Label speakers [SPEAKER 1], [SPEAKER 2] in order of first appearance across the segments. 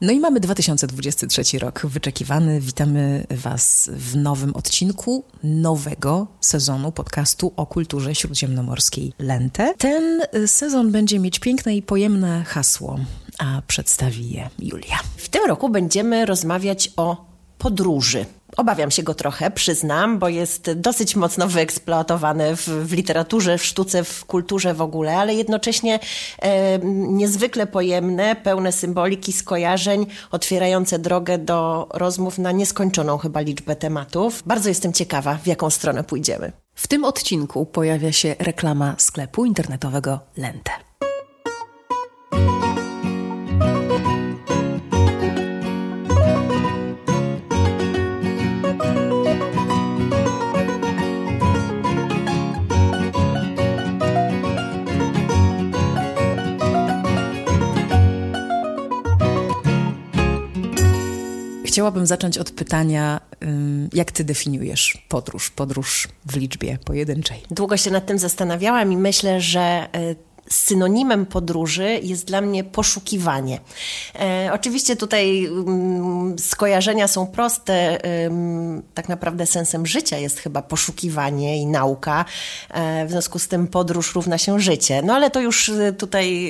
[SPEAKER 1] No i mamy 2023 rok wyczekiwany. Witamy Was w nowym odcinku nowego sezonu podcastu o kulturze śródziemnomorskiej Lente. Ten sezon będzie mieć piękne i pojemne hasło, a przedstawi je Julia.
[SPEAKER 2] W tym roku będziemy rozmawiać o podróży. Obawiam się go trochę, przyznam, bo jest dosyć mocno wyeksploatowany w, w literaturze, w sztuce, w kulturze w ogóle, ale jednocześnie e, niezwykle pojemne, pełne symboliki, skojarzeń, otwierające drogę do rozmów na nieskończoną chyba liczbę tematów. Bardzo jestem ciekawa, w jaką stronę pójdziemy.
[SPEAKER 1] W tym odcinku pojawia się reklama sklepu internetowego Lente. Chciałabym zacząć od pytania, jak ty definiujesz podróż, podróż w liczbie pojedynczej?
[SPEAKER 2] Długo się nad tym zastanawiałam i myślę, że y, synonimem podróży jest dla mnie poszukiwanie. E, oczywiście tutaj mm, skojarzenia są proste. tak naprawdę sensem życia jest chyba poszukiwanie i nauka. E, w związku z tym podróż równa się życie. No ale to już y, tutaj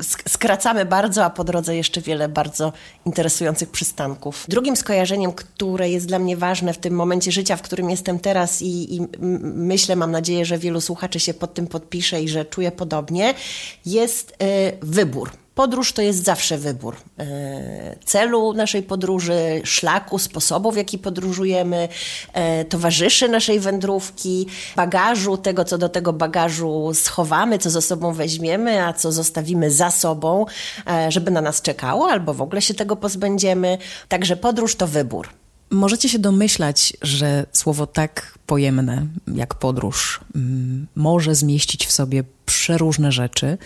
[SPEAKER 2] y, skracamy bardzo, a po drodze jeszcze wiele bardzo interesujących przystanków. Drugim skojarzeniem, które jest dla mnie ważne w tym momencie życia, w którym jestem teraz i, i myślę, mam nadzieję, że wielu słuchaczy się pod tym podpisze i że czuje podobnie, podobnie, jest e, wybór. Podróż to jest zawsze wybór e, celu naszej podróży, szlaku, sposobu, w jaki podróżujemy, e, towarzyszy naszej wędrówki, bagażu, tego, co do tego bagażu schowamy, co ze sobą weźmiemy, a co zostawimy za sobą, żeby na nas czekało, albo w ogóle się tego pozbędziemy. Także podróż to wybór.
[SPEAKER 1] Możecie się domyślać, że słowo tak pojemne jak podróż może zmieścić w sobie przeróżne rzeczy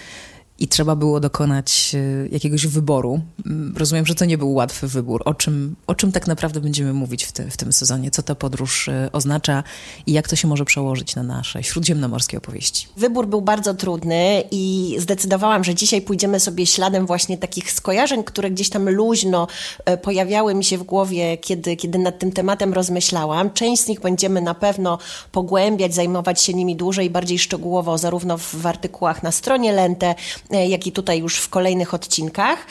[SPEAKER 1] i trzeba było dokonać e, jakiegoś wyboru. Mm, rozumiem, że to nie był łatwy wybór. O czym, o czym tak naprawdę będziemy mówić w, te, w tym sezonie? Co ta podróż e, oznacza i jak to się może przełożyć na nasze śródziemnomorskie opowieści?
[SPEAKER 2] Wybór był bardzo trudny i zdecydowałam, że dzisiaj pójdziemy sobie śladem właśnie takich skojarzeń, które gdzieś tam luźno e, pojawiały mi się w głowie, kiedy, kiedy nad tym tematem rozmyślałam. Część z nich będziemy na pewno pogłębiać, zajmować się nimi dłużej i bardziej szczegółowo, zarówno w, w artykułach na stronie Lente, jak i tutaj już w kolejnych odcinkach.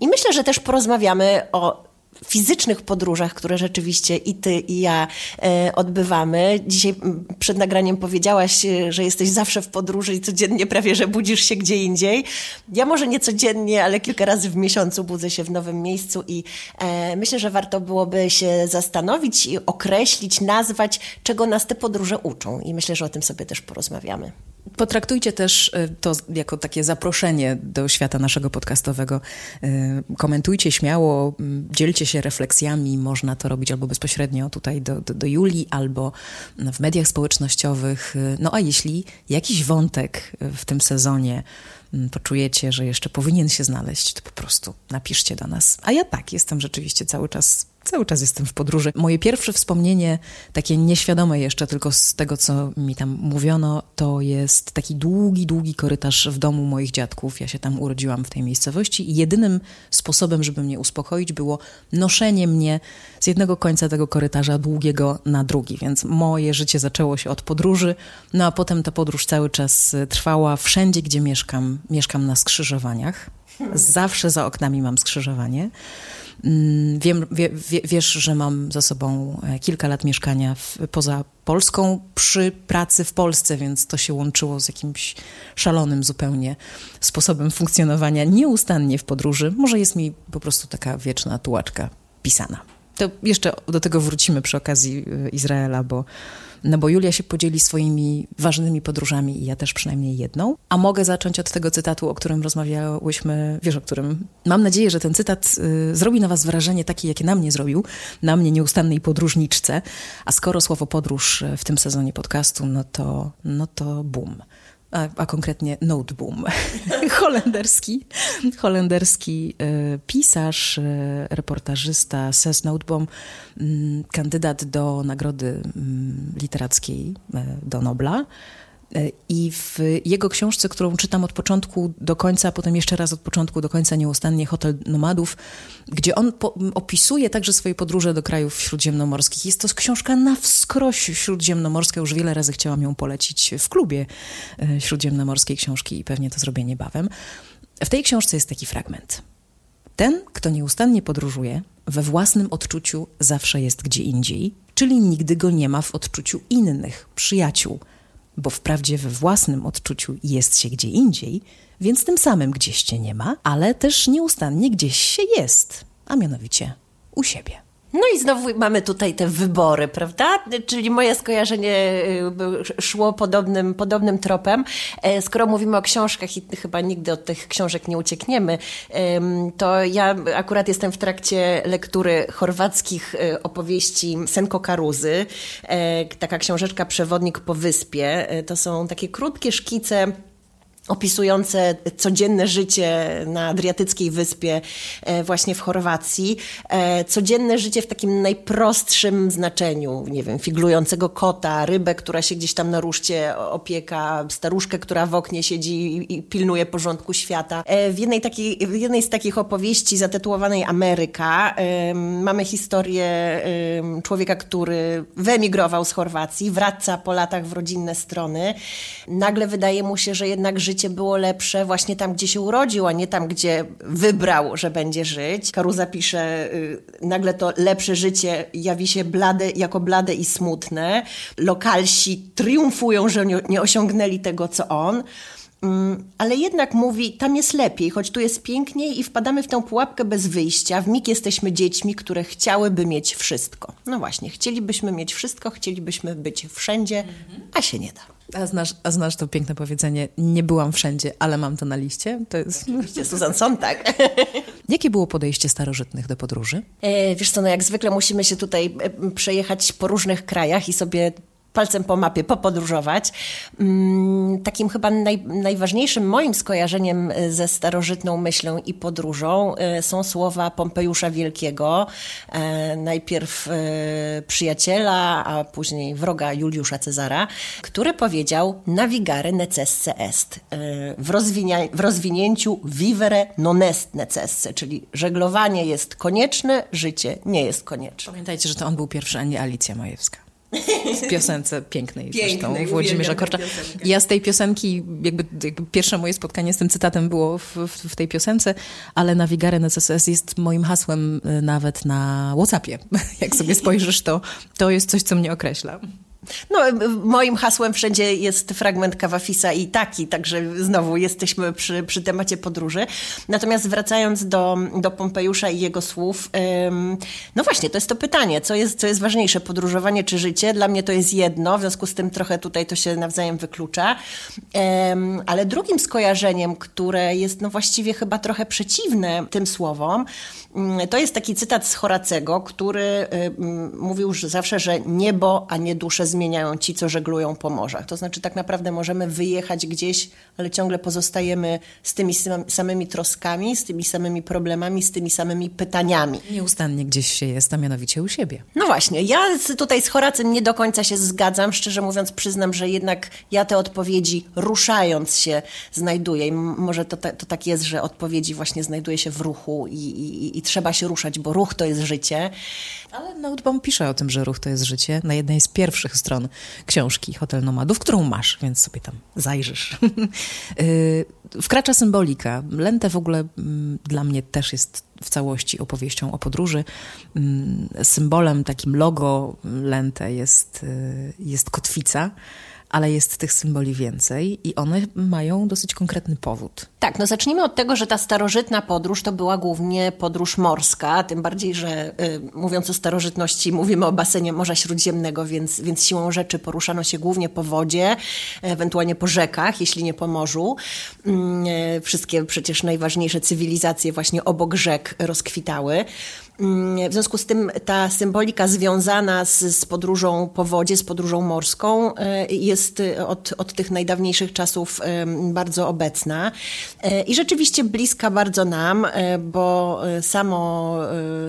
[SPEAKER 2] I myślę, że też porozmawiamy o fizycznych podróżach, które rzeczywiście i ty, i ja e, odbywamy. Dzisiaj przed nagraniem powiedziałaś, e, że jesteś zawsze w podróży i codziennie prawie, że budzisz się gdzie indziej. Ja może nie codziennie, ale kilka razy w miesiącu budzę się w nowym miejscu i e, myślę, że warto byłoby się zastanowić i określić, nazwać, czego nas te podróże uczą. I myślę, że o tym sobie też porozmawiamy.
[SPEAKER 1] Potraktujcie też to jako takie zaproszenie do świata naszego podcastowego. Komentujcie śmiało, dzielcie się refleksjami. Można to robić albo bezpośrednio tutaj do, do, do Julii, albo w mediach społecznościowych. No a jeśli jakiś wątek w tym sezonie poczujecie, że jeszcze powinien się znaleźć, to po prostu napiszcie do nas. A ja tak, jestem rzeczywiście cały czas Cały czas jestem w podróży. Moje pierwsze wspomnienie, takie nieświadome jeszcze, tylko z tego, co mi tam mówiono, to jest taki długi, długi korytarz w domu moich dziadków. Ja się tam urodziłam w tej miejscowości i jedynym sposobem, żeby mnie uspokoić, było noszenie mnie z jednego końca tego korytarza długiego na drugi. Więc moje życie zaczęło się od podróży, no a potem ta podróż cały czas trwała wszędzie, gdzie mieszkam. Mieszkam na skrzyżowaniach. Zawsze za oknami mam skrzyżowanie. Mm, wiem, wie, wie, wiesz, że mam za sobą e, kilka lat mieszkania w, poza Polską przy pracy w Polsce, więc to się łączyło z jakimś szalonym zupełnie sposobem funkcjonowania nieustannie w podróży. Może jest mi po prostu taka wieczna tułaczka pisana. To jeszcze do tego wrócimy przy okazji e, Izraela, bo no bo Julia się podzieli swoimi ważnymi podróżami i ja też przynajmniej jedną. A mogę zacząć od tego cytatu, o którym rozmawiałyśmy, wiesz o którym. Mam nadzieję, że ten cytat y, zrobi na was wrażenie takie, jakie na mnie zrobił, na mnie nieustannej podróżniczce. A skoro słowo podróż w tym sezonie podcastu, no to, no to boom a, a konkretnie Noteboom, holenderski, holenderski e, pisarz, e, reportażysta Ses Noteboom, mm, kandydat do nagrody mm, literackiej, e, do Nobla. I w jego książce, którą czytam od początku do końca, a potem jeszcze raz od początku do końca nieustannie, Hotel Nomadów, gdzie on opisuje także swoje podróże do krajów śródziemnomorskich. Jest to książka na wskroś śródziemnomorska. Już wiele razy chciałam ją polecić w klubie e, śródziemnomorskiej książki i pewnie to zrobię niebawem. W tej książce jest taki fragment. Ten, kto nieustannie podróżuje, we własnym odczuciu zawsze jest gdzie indziej, czyli nigdy go nie ma w odczuciu innych, przyjaciół, bo wprawdzie we własnym odczuciu jest się gdzie indziej, więc tym samym gdzieś cię nie ma, ale też nieustannie gdzieś się jest, a mianowicie u siebie.
[SPEAKER 2] No i znowu mamy tutaj te wybory, prawda? Czyli moje skojarzenie y, szło podobnym, podobnym tropem. E, skoro mówimy o książkach i chyba nigdy od tych książek nie uciekniemy, to ja akurat jestem w trakcie lektury chorwackich y, opowieści Senko Karuzy. E, taka książeczka Przewodnik po wyspie. E, to są takie krótkie szkice opisujące codzienne życie na Adriatyckiej Wyspie, e, właśnie w Chorwacji. E, codzienne życie w takim najprostszym znaczeniu, nie wiem, figlującego kota, rybę, która się gdzieś tam na ruszcie opieka, staruszkę, która w oknie siedzi i pilnuje porządku świata. E, w jednej, takiej, w jednej z takich opowieści zatytułowanej Ameryka mamy historię człowieka, który wyemigrował z Chorwacji, wraca po latach w rodzinne strony. Nagle wydaje mu się, że jednak życie życie było lepsze właśnie tam, gdzie się urodził, a nie tam, gdzie wybrał, że będzie żyć. Karuza pisze, y, nagle to lepsze życie jawi się blade, jako blade i smutne. Lokalsi triumfują, że nie, osiągnęli tego, co on. Mm, ale jednak mówi, tam jest lepiej, choć tu jest piękniej i wpadamy w tę pułapkę bez wyjścia. W mig jesteśmy dziećmi, które chciałyby mieć wszystko. No właśnie, chcielibyśmy mieć wszystko, chcielibyśmy być wszędzie, a się nie da.
[SPEAKER 1] A znasz, a znasz to piękne powiedzenie, nie byłam wszędzie, ale mam to na liście? To jest...
[SPEAKER 2] Oczywiście, Susan Sontag.
[SPEAKER 1] Jakie było podejście starożytnych do podróży?
[SPEAKER 2] E, wiesz co, no jak zwykle musimy się tutaj e, przejechać po różnych krajach i sobie palcem po mapie popodróżować. Mm, takim chyba naj, najważniejszym moim skojarzeniem e, ze starożytną myślą i podróżą e, są słowa Pompejusza Wielkiego, e, najpierw przyjaciela, a później wroga Juliusza Cezara, który powiedział navigare necesse est. W, w rozwinięciu vivere non est necesse, czyli żeglowanie jest konieczne, życie nie jest konieczne.
[SPEAKER 1] Pamiętajcie, że to on był pierwszy, a nie Alicja Majewska. W piosence pięknej,
[SPEAKER 2] pięknej
[SPEAKER 1] zresztą Włodzimierza Korcza. Ja z tej piosenki, jakby, jakby, pierwsze moje spotkanie z tym cytatem było w, w, w tej piosence, ale Navigare Necesses jest moim hasłem y, nawet na Whatsappie. Jak sobie spojrzysz, to, to jest coś, co mnie określa.
[SPEAKER 2] No, moim hasłem wszędzie jest fragment Kawafisa i taki, także znowu jesteśmy przy, przy temacie podróży. Natomiast wracając do, do Pompejusza i jego słów, ym, no właśnie, to jest to pytanie, co jest, co jest ważniejsze, podróżowanie czy życie? Dla mnie to jest jedno, w związku z tym trochę tutaj to się nawzajem wyklucza. Ym, ale drugim skojarzeniem, które jest no właściwie chyba trochę przeciwne tym słowom, to jest taki cytat z Horacego, który mówił że zawsze, że niebo, a nie dusze zmieniają ci, co żeglują po morzach. To znaczy, tak naprawdę możemy wyjechać gdzieś, ale ciągle pozostajemy z tymi samymi troskami, z tymi samymi problemami, z tymi samymi pytaniami.
[SPEAKER 1] Nieustannie gdzieś się jest, a mianowicie u siebie.
[SPEAKER 2] No właśnie, ja tutaj z Horacem nie do końca się zgadzam. Szczerze mówiąc, przyznam, że jednak ja te odpowiedzi ruszając się znajduję. I może to, to tak jest, że odpowiedzi właśnie znajduje się w ruchu i, i, i trzeba się ruszać, bo ruch to jest życie.
[SPEAKER 1] Ale Notebomb pisze o tym, że ruch to jest życie na jednej z pierwszych stron książki Hotel Nomadów, którą masz, więc sobie tam zajrzysz. Y, wkracza symbolika. Lente w ogóle mm, dla mnie też jest w całości opowieścią o podróży. Mm, symbolem, takim logo Lente jest, y, jest kotwica ale jest tych symboli więcej i one mają dosyć konkretny powód.
[SPEAKER 2] Tak, no zacznijmy od tego, że ta starożytna podróż to była głównie podróż morska, tym bardziej, że y, mówiąc o starożytności mówimy o basenie Morza Śródziemnego, więc, więc siłą rzeczy poruszano się głównie po wodzie, ewentualnie po rzekach, jeśli nie po morzu. Y, wszystkie przecież najważniejsze cywilizacje właśnie obok rzek rozkwitały. Mm, w związku z tym ta symbolika związana z, z podróżą po wodzie, z podróżą morską y, jest od, od tych najdawniejszych czasów bardzo obecna. I rzeczywiście bliska bardzo nam, bo samo,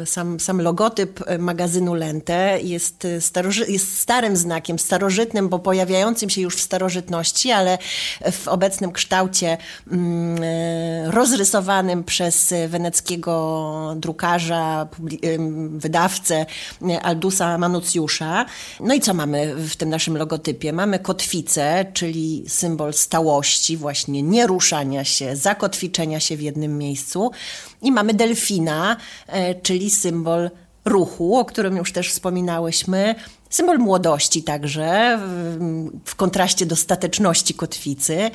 [SPEAKER 2] sam, sam logotyp magazynu Lente jest, staroży- jest starym znakiem, starożytnym, bo pojawiającym się już w starożytności, ale w obecnym kształcie mm, rozrysowanym przez weneckiego drukarza, wydawcę Aldusa Manucjusza. No i co mamy w tym naszym logotypie? Mamy kotwicę, czyli symbol stałości, właśnie nieruszania się, zakotwiczenia się w jednym miejscu. I mamy delfina, e, czyli symbol ruchu, o którym już też wspominałyśmy, Symbol młodości także, w kontraście do stateczności kotwicy,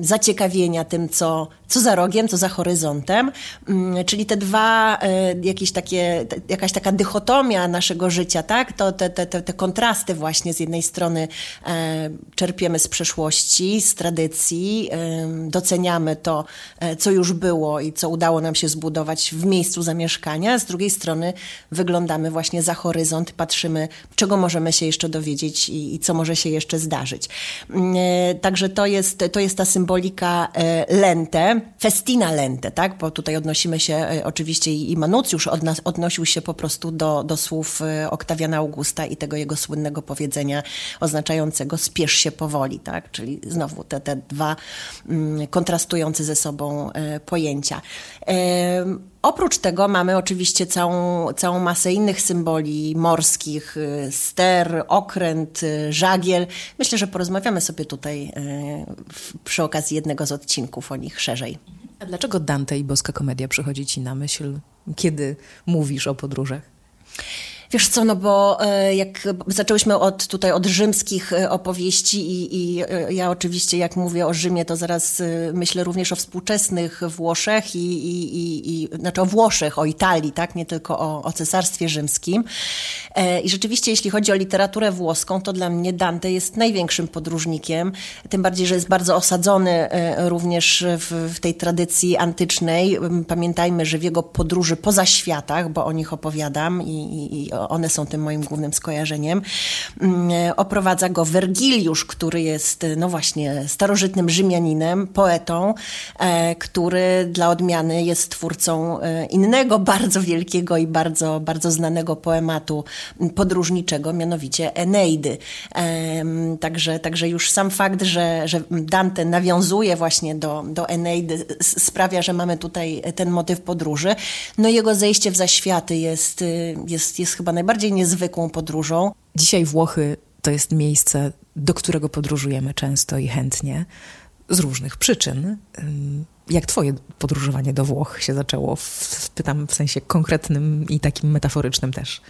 [SPEAKER 2] zaciekawienia tym, co, co za rogiem, co za horyzontem, mm, czyli te dwa, e, jakieś takie, jakaś taka dychotomia naszego życia, tak? To te, te, te, kontrasty właśnie z jednej strony e, czerpiemy z przeszłości, z tradycji, doceniamy to, e, co już było i co udało nam się zbudować w miejscu zamieszkania, z drugiej strony wyglądamy właśnie za horyzont, patrzymy czego możemy się jeszcze dowiedzieć i, i co może się jeszcze zdarzyć. Mm, e, także to jest, to jest ta symbolika e, lente, festina lente, tak? bo tutaj odnosimy się e, oczywiście i Manucjusz od nas, odnosił się po prostu do, do słów Oktawiana Augusta i tego jego słynnego powiedzenia oznaczającego spiesz się powoli, tak? czyli znowu te, te dwa mm, kontrastujące ze sobą pojęcia. Oprócz tego mamy oczywiście całą, całą masę innych symboli morskich, y, ster, okręt, y, żagiel. Myślę, że porozmawiamy sobie tutaj y, przy okazji jednego z odcinków o nich szerzej.
[SPEAKER 1] A dlaczego Dante i boska komedia przychodzi ci na myśl, kiedy mówisz o podróżach?
[SPEAKER 2] Wiesz co, no bo e, jak zaczęłyśmy od tutaj od rzymskich e, opowieści i, i e, ja oczywiście jak mówię o Rzymie, to zaraz myślę również o współczesnych Włoszech i, i, i, i znaczy o Włoszech, o Italii, tak, nie tylko o, o Cesarstwie Rzymskim. I rzeczywiście jeśli chodzi o literaturę włoską, to dla mnie Dante jest największym podróżnikiem, tym bardziej, że jest bardzo osadzony również w, w tej tradycji antycznej. Pamiętajmy, że w jego podróży poza światach, bo o nich opowiadam i, i one są tym moim głównym skojarzeniem. Mm, oprowadza go Wergiliusz, który jest, no właśnie, starożytnym Rzymianinem, poetą, e, który dla odmiany jest twórcą e, innego bardzo wielkiego i bardzo, bardzo znanego poematu podróżniczego, mianowicie Eneidy. Także, także już sam fakt, że, że Dante nawiązuje właśnie do, do Eneidy sprawia, że mamy tutaj ten motyw podróży. No jego zejście w zaświaty jest, jest, jest chyba najbardziej niezwykłą podróżą.
[SPEAKER 1] Dzisiaj Włochy to jest miejsce, do którego podróżujemy często i chętnie, z różnych przyczyn. Jak twoje podróżowanie do Włoch się zaczęło? Pytam w sensie konkretnym i takim metaforycznym też.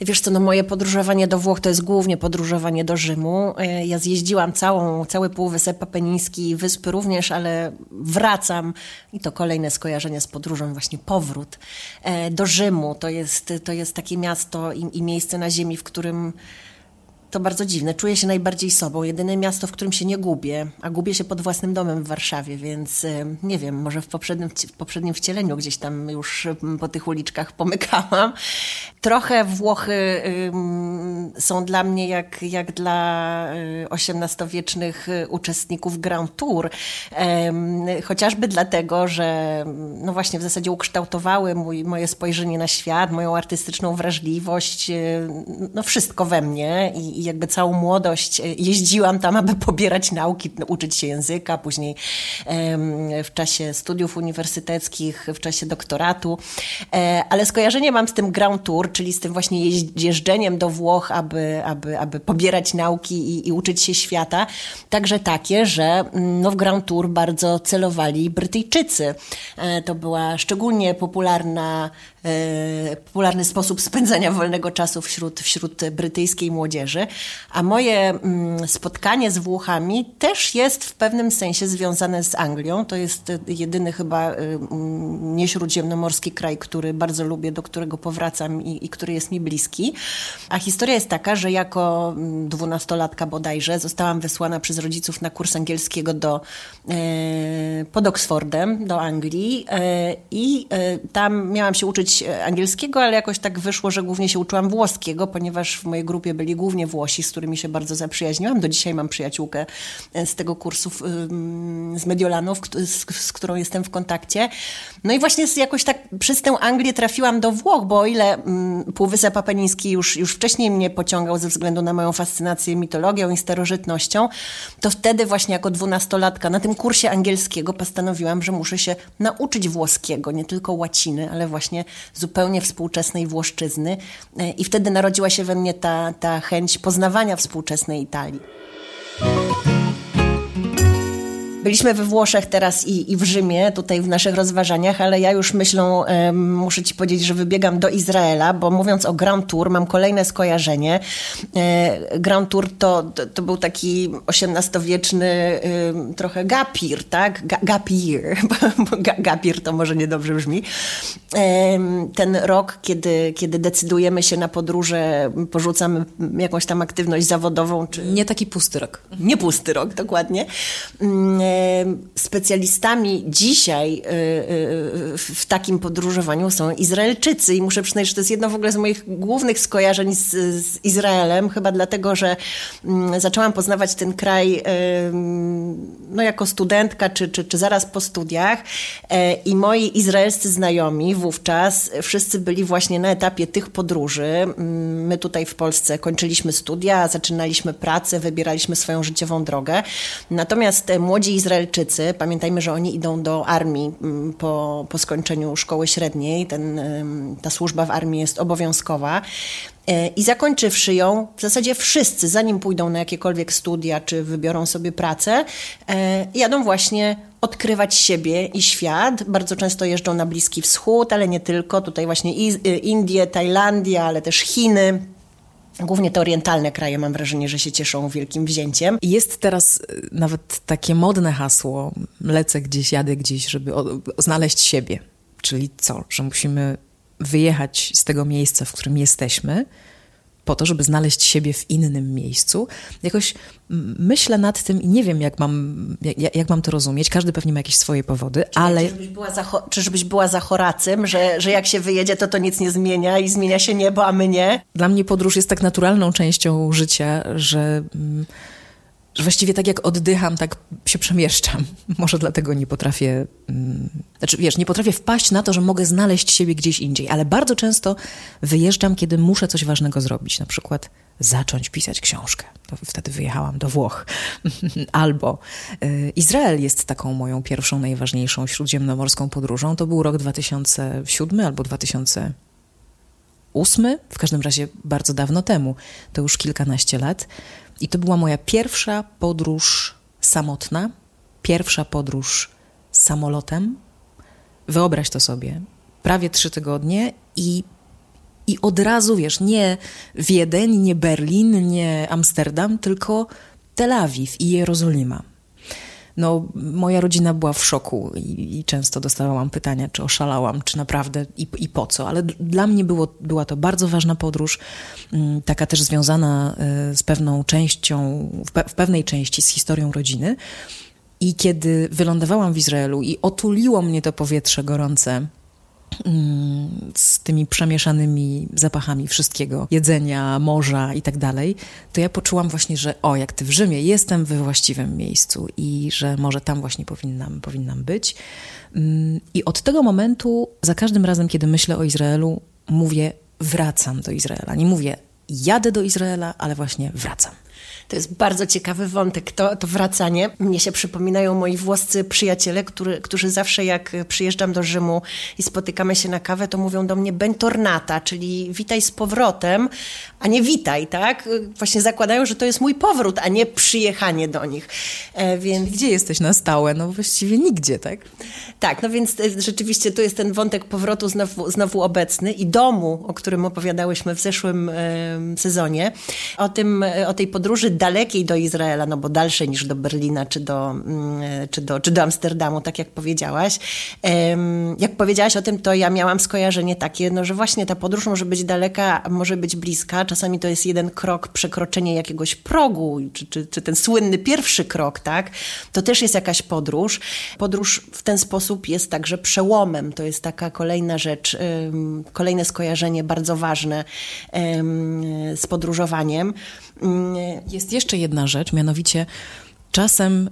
[SPEAKER 2] Wiesz co, no moje podróżowanie do Włoch to jest głównie podróżowanie do Rzymu. E, ja zjeździłam całą, cały Półwysep Apeniński, wyspy również, ale wracam i to kolejne skojarzenie z podróżą, właśnie powrót e, do Rzymu. To jest, to jest takie miasto i, i miejsce na ziemi, w którym to bardzo dziwne. Czuję się najbardziej sobą. Jedyne miasto, w którym się nie gubię, a gubię się pod własnym domem w Warszawie, więc nie wiem, może w poprzednim, w poprzednim wcieleniu gdzieś tam już po tych uliczkach pomykałam. Trochę Włochy są dla mnie jak, jak dla XVIII-wiecznych y, uczestników Grand Tour. Chociażby dlatego, że no właśnie w zasadzie ukształtowały mój, moje spojrzenie na świat, moją artystyczną wrażliwość, y, no wszystko we mnie i, jakby całą młodość e, jeździłam tam, aby pobierać nauki, uczyć się języka, później w czasie studiów uniwersyteckich, w czasie doktoratu. E, ale skojarzenie mam z tym Grand Tour, czyli z tym właśnie jeżdżeniem do Włoch, aby, aby, aby pobierać nauki i, i uczyć się świata. Także takie, że mm, no w Grand Tour bardzo celowali Brytyjczycy. E, to była szczególnie popularna popularny sposób spędzania wolnego czasu wśród, wśród brytyjskiej młodzieży. A moje mm, spotkanie z Włochami też jest w pewnym sensie związane z Anglią. To jest jedyny chyba y, mm, nieśródziemnomorski kraj, który bardzo lubię, do którego powracam i, i który jest mi bliski. A historia jest taka, że jako mm, dwunastolatka bodajże zostałam wysłana przez rodziców na kurs angielskiego do, e, pod Oxfordem, do Anglii e, i e, tam miałam się uczyć angielskiego, ale jakoś tak wyszło, że głównie się uczyłam włoskiego, ponieważ w mojej grupie byli głównie Włosi z którymi się bardzo zaprzyjaźniłam. Do dzisiaj mam przyjaciółkę z tego kursu z Mediolanu, z, którą jestem w kontakcie. No i właśnie jakoś tak przez tę Anglię trafiłam do Włoch, bo o ile Półwysep Apeniński już, już wcześniej mnie pociągał ze względu na moją fascynację mitologią i starożytnością, to wtedy właśnie jako dwunastolatka na tym kursie angielskiego postanowiłam, że muszę się nauczyć włoskiego, nie tylko łaciny, ale właśnie zupełnie współczesnej włoszczyzny. E, I wtedy narodziła się we mnie ta, ta chęć poznawania współczesnej Italii. Byliśmy we Włoszech teraz i, i w Rzymie, tutaj w naszych rozważaniach, ale ja już myślą, muszę Ci powiedzieć, że wybiegam do Izraela, bo mówiąc o Grand Tour, mam kolejne skojarzenie. E, Grand Tour to, to, to, był taki XVIII-wieczny trochę gapir, tak? Ga, gapir, bo gapir to może niedobrze brzmi. E, ten rok, kiedy, kiedy decydujemy się na podróże, porzucamy jakąś tam aktywność zawodową. Czy...
[SPEAKER 1] Nie taki pusty rok.
[SPEAKER 2] Nie pusty rok, dokładnie. E, specjalistami dzisiaj y, y, w takim podróżowaniu są Izraelczycy i muszę przyznać, że to jest jedno w ogóle z moich głównych skojarzeń z, z Izraelem, chyba dlatego, że mm, zaczęłam poznawać ten kraj no, jako studentka czy, czy, czy zaraz po studiach e, i moi izraelscy znajomi wówczas wszyscy byli właśnie na etapie tych podróży. My tutaj w Polsce kończyliśmy studia, zaczynaliśmy pracę, wybieraliśmy swoją życiową drogę. Natomiast młodzi Izraelczycy, pamiętajmy, że oni idą do armii mm, po, po skończeniu szkoły średniej, ten, ta służba w armii jest obowiązkowa. E, I zakończywszy ją, w zasadzie wszyscy, zanim pójdą na jakiekolwiek studia czy wybiorą sobie pracę, e, jadą właśnie odkrywać siebie i świat. Bardzo często jeżdżą na Bliski Wschód, ale nie tylko. Tutaj właśnie Indie, Tajlandia, ale też Chiny. Głównie te orientalne kraje mam wrażenie, że się cieszą wielkim wzięciem.
[SPEAKER 1] Jest teraz y, nawet takie modne hasło, lecę gdzieś, jadę gdzieś, żeby o, o, znaleźć siebie. Czyli co? Że musimy wyjechać z tego miejsca, w którym jesteśmy, po to, żeby znaleźć siebie w innym miejscu. Jakoś myślę nad tym i nie wiem, jak mam, jak, jak mam to rozumieć. Każdy pewnie ma jakieś swoje powody, ale...
[SPEAKER 2] Czyżbyś była za, czyżbyś była za Horacym, że, że jak się wyjedzie, to to nic nie zmienia i zmienia się niebo, a my nie?
[SPEAKER 1] Dla mnie podróż jest tak naturalną częścią życia, że... Mm, że właściwie tak jak oddycham, tak się przemieszczam. Może dlatego nie potrafię, mm, znaczy wiesz, nie potrafię wpaść na to, że mogę znaleźć siebie gdzieś indziej, ale bardzo często wyjeżdżam, kiedy muszę coś ważnego zrobić, na przykład zacząć pisać książkę. To wtedy wyjechałam do Włoch. Albo y, Izrael jest taką moją pierwszą, najważniejszą śródziemnomorską podróżą. To był rok 2007 albo 2008, w każdym razie bardzo dawno temu. To już kilkanaście lat. I to była moja pierwsza podróż samotna, pierwsza podróż samolotem. Wyobraź to sobie. Prawie trzy tygodnie i, i od razu, wiesz, nie Wiedeń, nie Berlin, nie Amsterdam, tylko Tel Awiw i Jerozolima no, moja rodzina była w szoku i, i, często dostawałam pytania, czy oszalałam, czy naprawdę i, i po co. Ale dla mnie było, była to bardzo ważna podróż, mm, taka też związana e, z pewną częścią, w, pe w pewnej części z historią rodziny. I kiedy wylądowałam w Izraelu i otuliło mnie to powietrze gorące, z tymi przemieszanymi zapachami wszystkiego, jedzenia, morza i tak dalej, to ja poczułam właśnie, że o, jak ty w Rzymie, jestem we właściwym miejscu i że może tam właśnie powinnam, powinnam być. Mm, I od tego momentu, za każdym razem, kiedy myślę o Izraelu, mówię, wracam do Izraela. Nie mówię, jadę do Izraela, ale właśnie wracam.
[SPEAKER 2] To jest bardzo ciekawy wątek, to, to wracanie. Mnie się przypominają moi włoscy przyjaciele, który, którzy zawsze jak przyjeżdżam do Rzymu i spotykamy się na kawę, to mówią do mnie bentornata, czyli witaj z powrotem, a nie witaj, tak? Właśnie zakładają, że to jest mój powrót, a nie przyjechanie do nich.
[SPEAKER 1] E, więc... Gdzie jesteś na stałe? No właściwie nigdzie, tak?
[SPEAKER 2] Tak, no więc e, rzeczywiście tu jest ten wątek powrotu znowu, znowu obecny i domu, o którym opowiadałyśmy w zeszłym e, sezonie. O tym, e, o tej podróży podróży dalekiej do Izraela, no bo dalszej niż do Berlina czy do, mm, czy do, czy do Amsterdamu, tak jak powiedziałaś. Jak powiedziałaś o tym, to ja miałam skojarzenie takie, no, że właśnie ta podróż może być daleka, może być bliska. Czasami to jest jeden krok, przekroczenie jakiegoś progu, czy, czy, czy ten słynny pierwszy krok, tak? To też jest jakaś podróż. Podróż w ten sposób jest także przełomem. To jest taka kolejna rzecz, kolejne skojarzenie bardzo ważne z podróżowaniem.
[SPEAKER 1] Jest jeszcze jedna rzecz, mianowicie czasem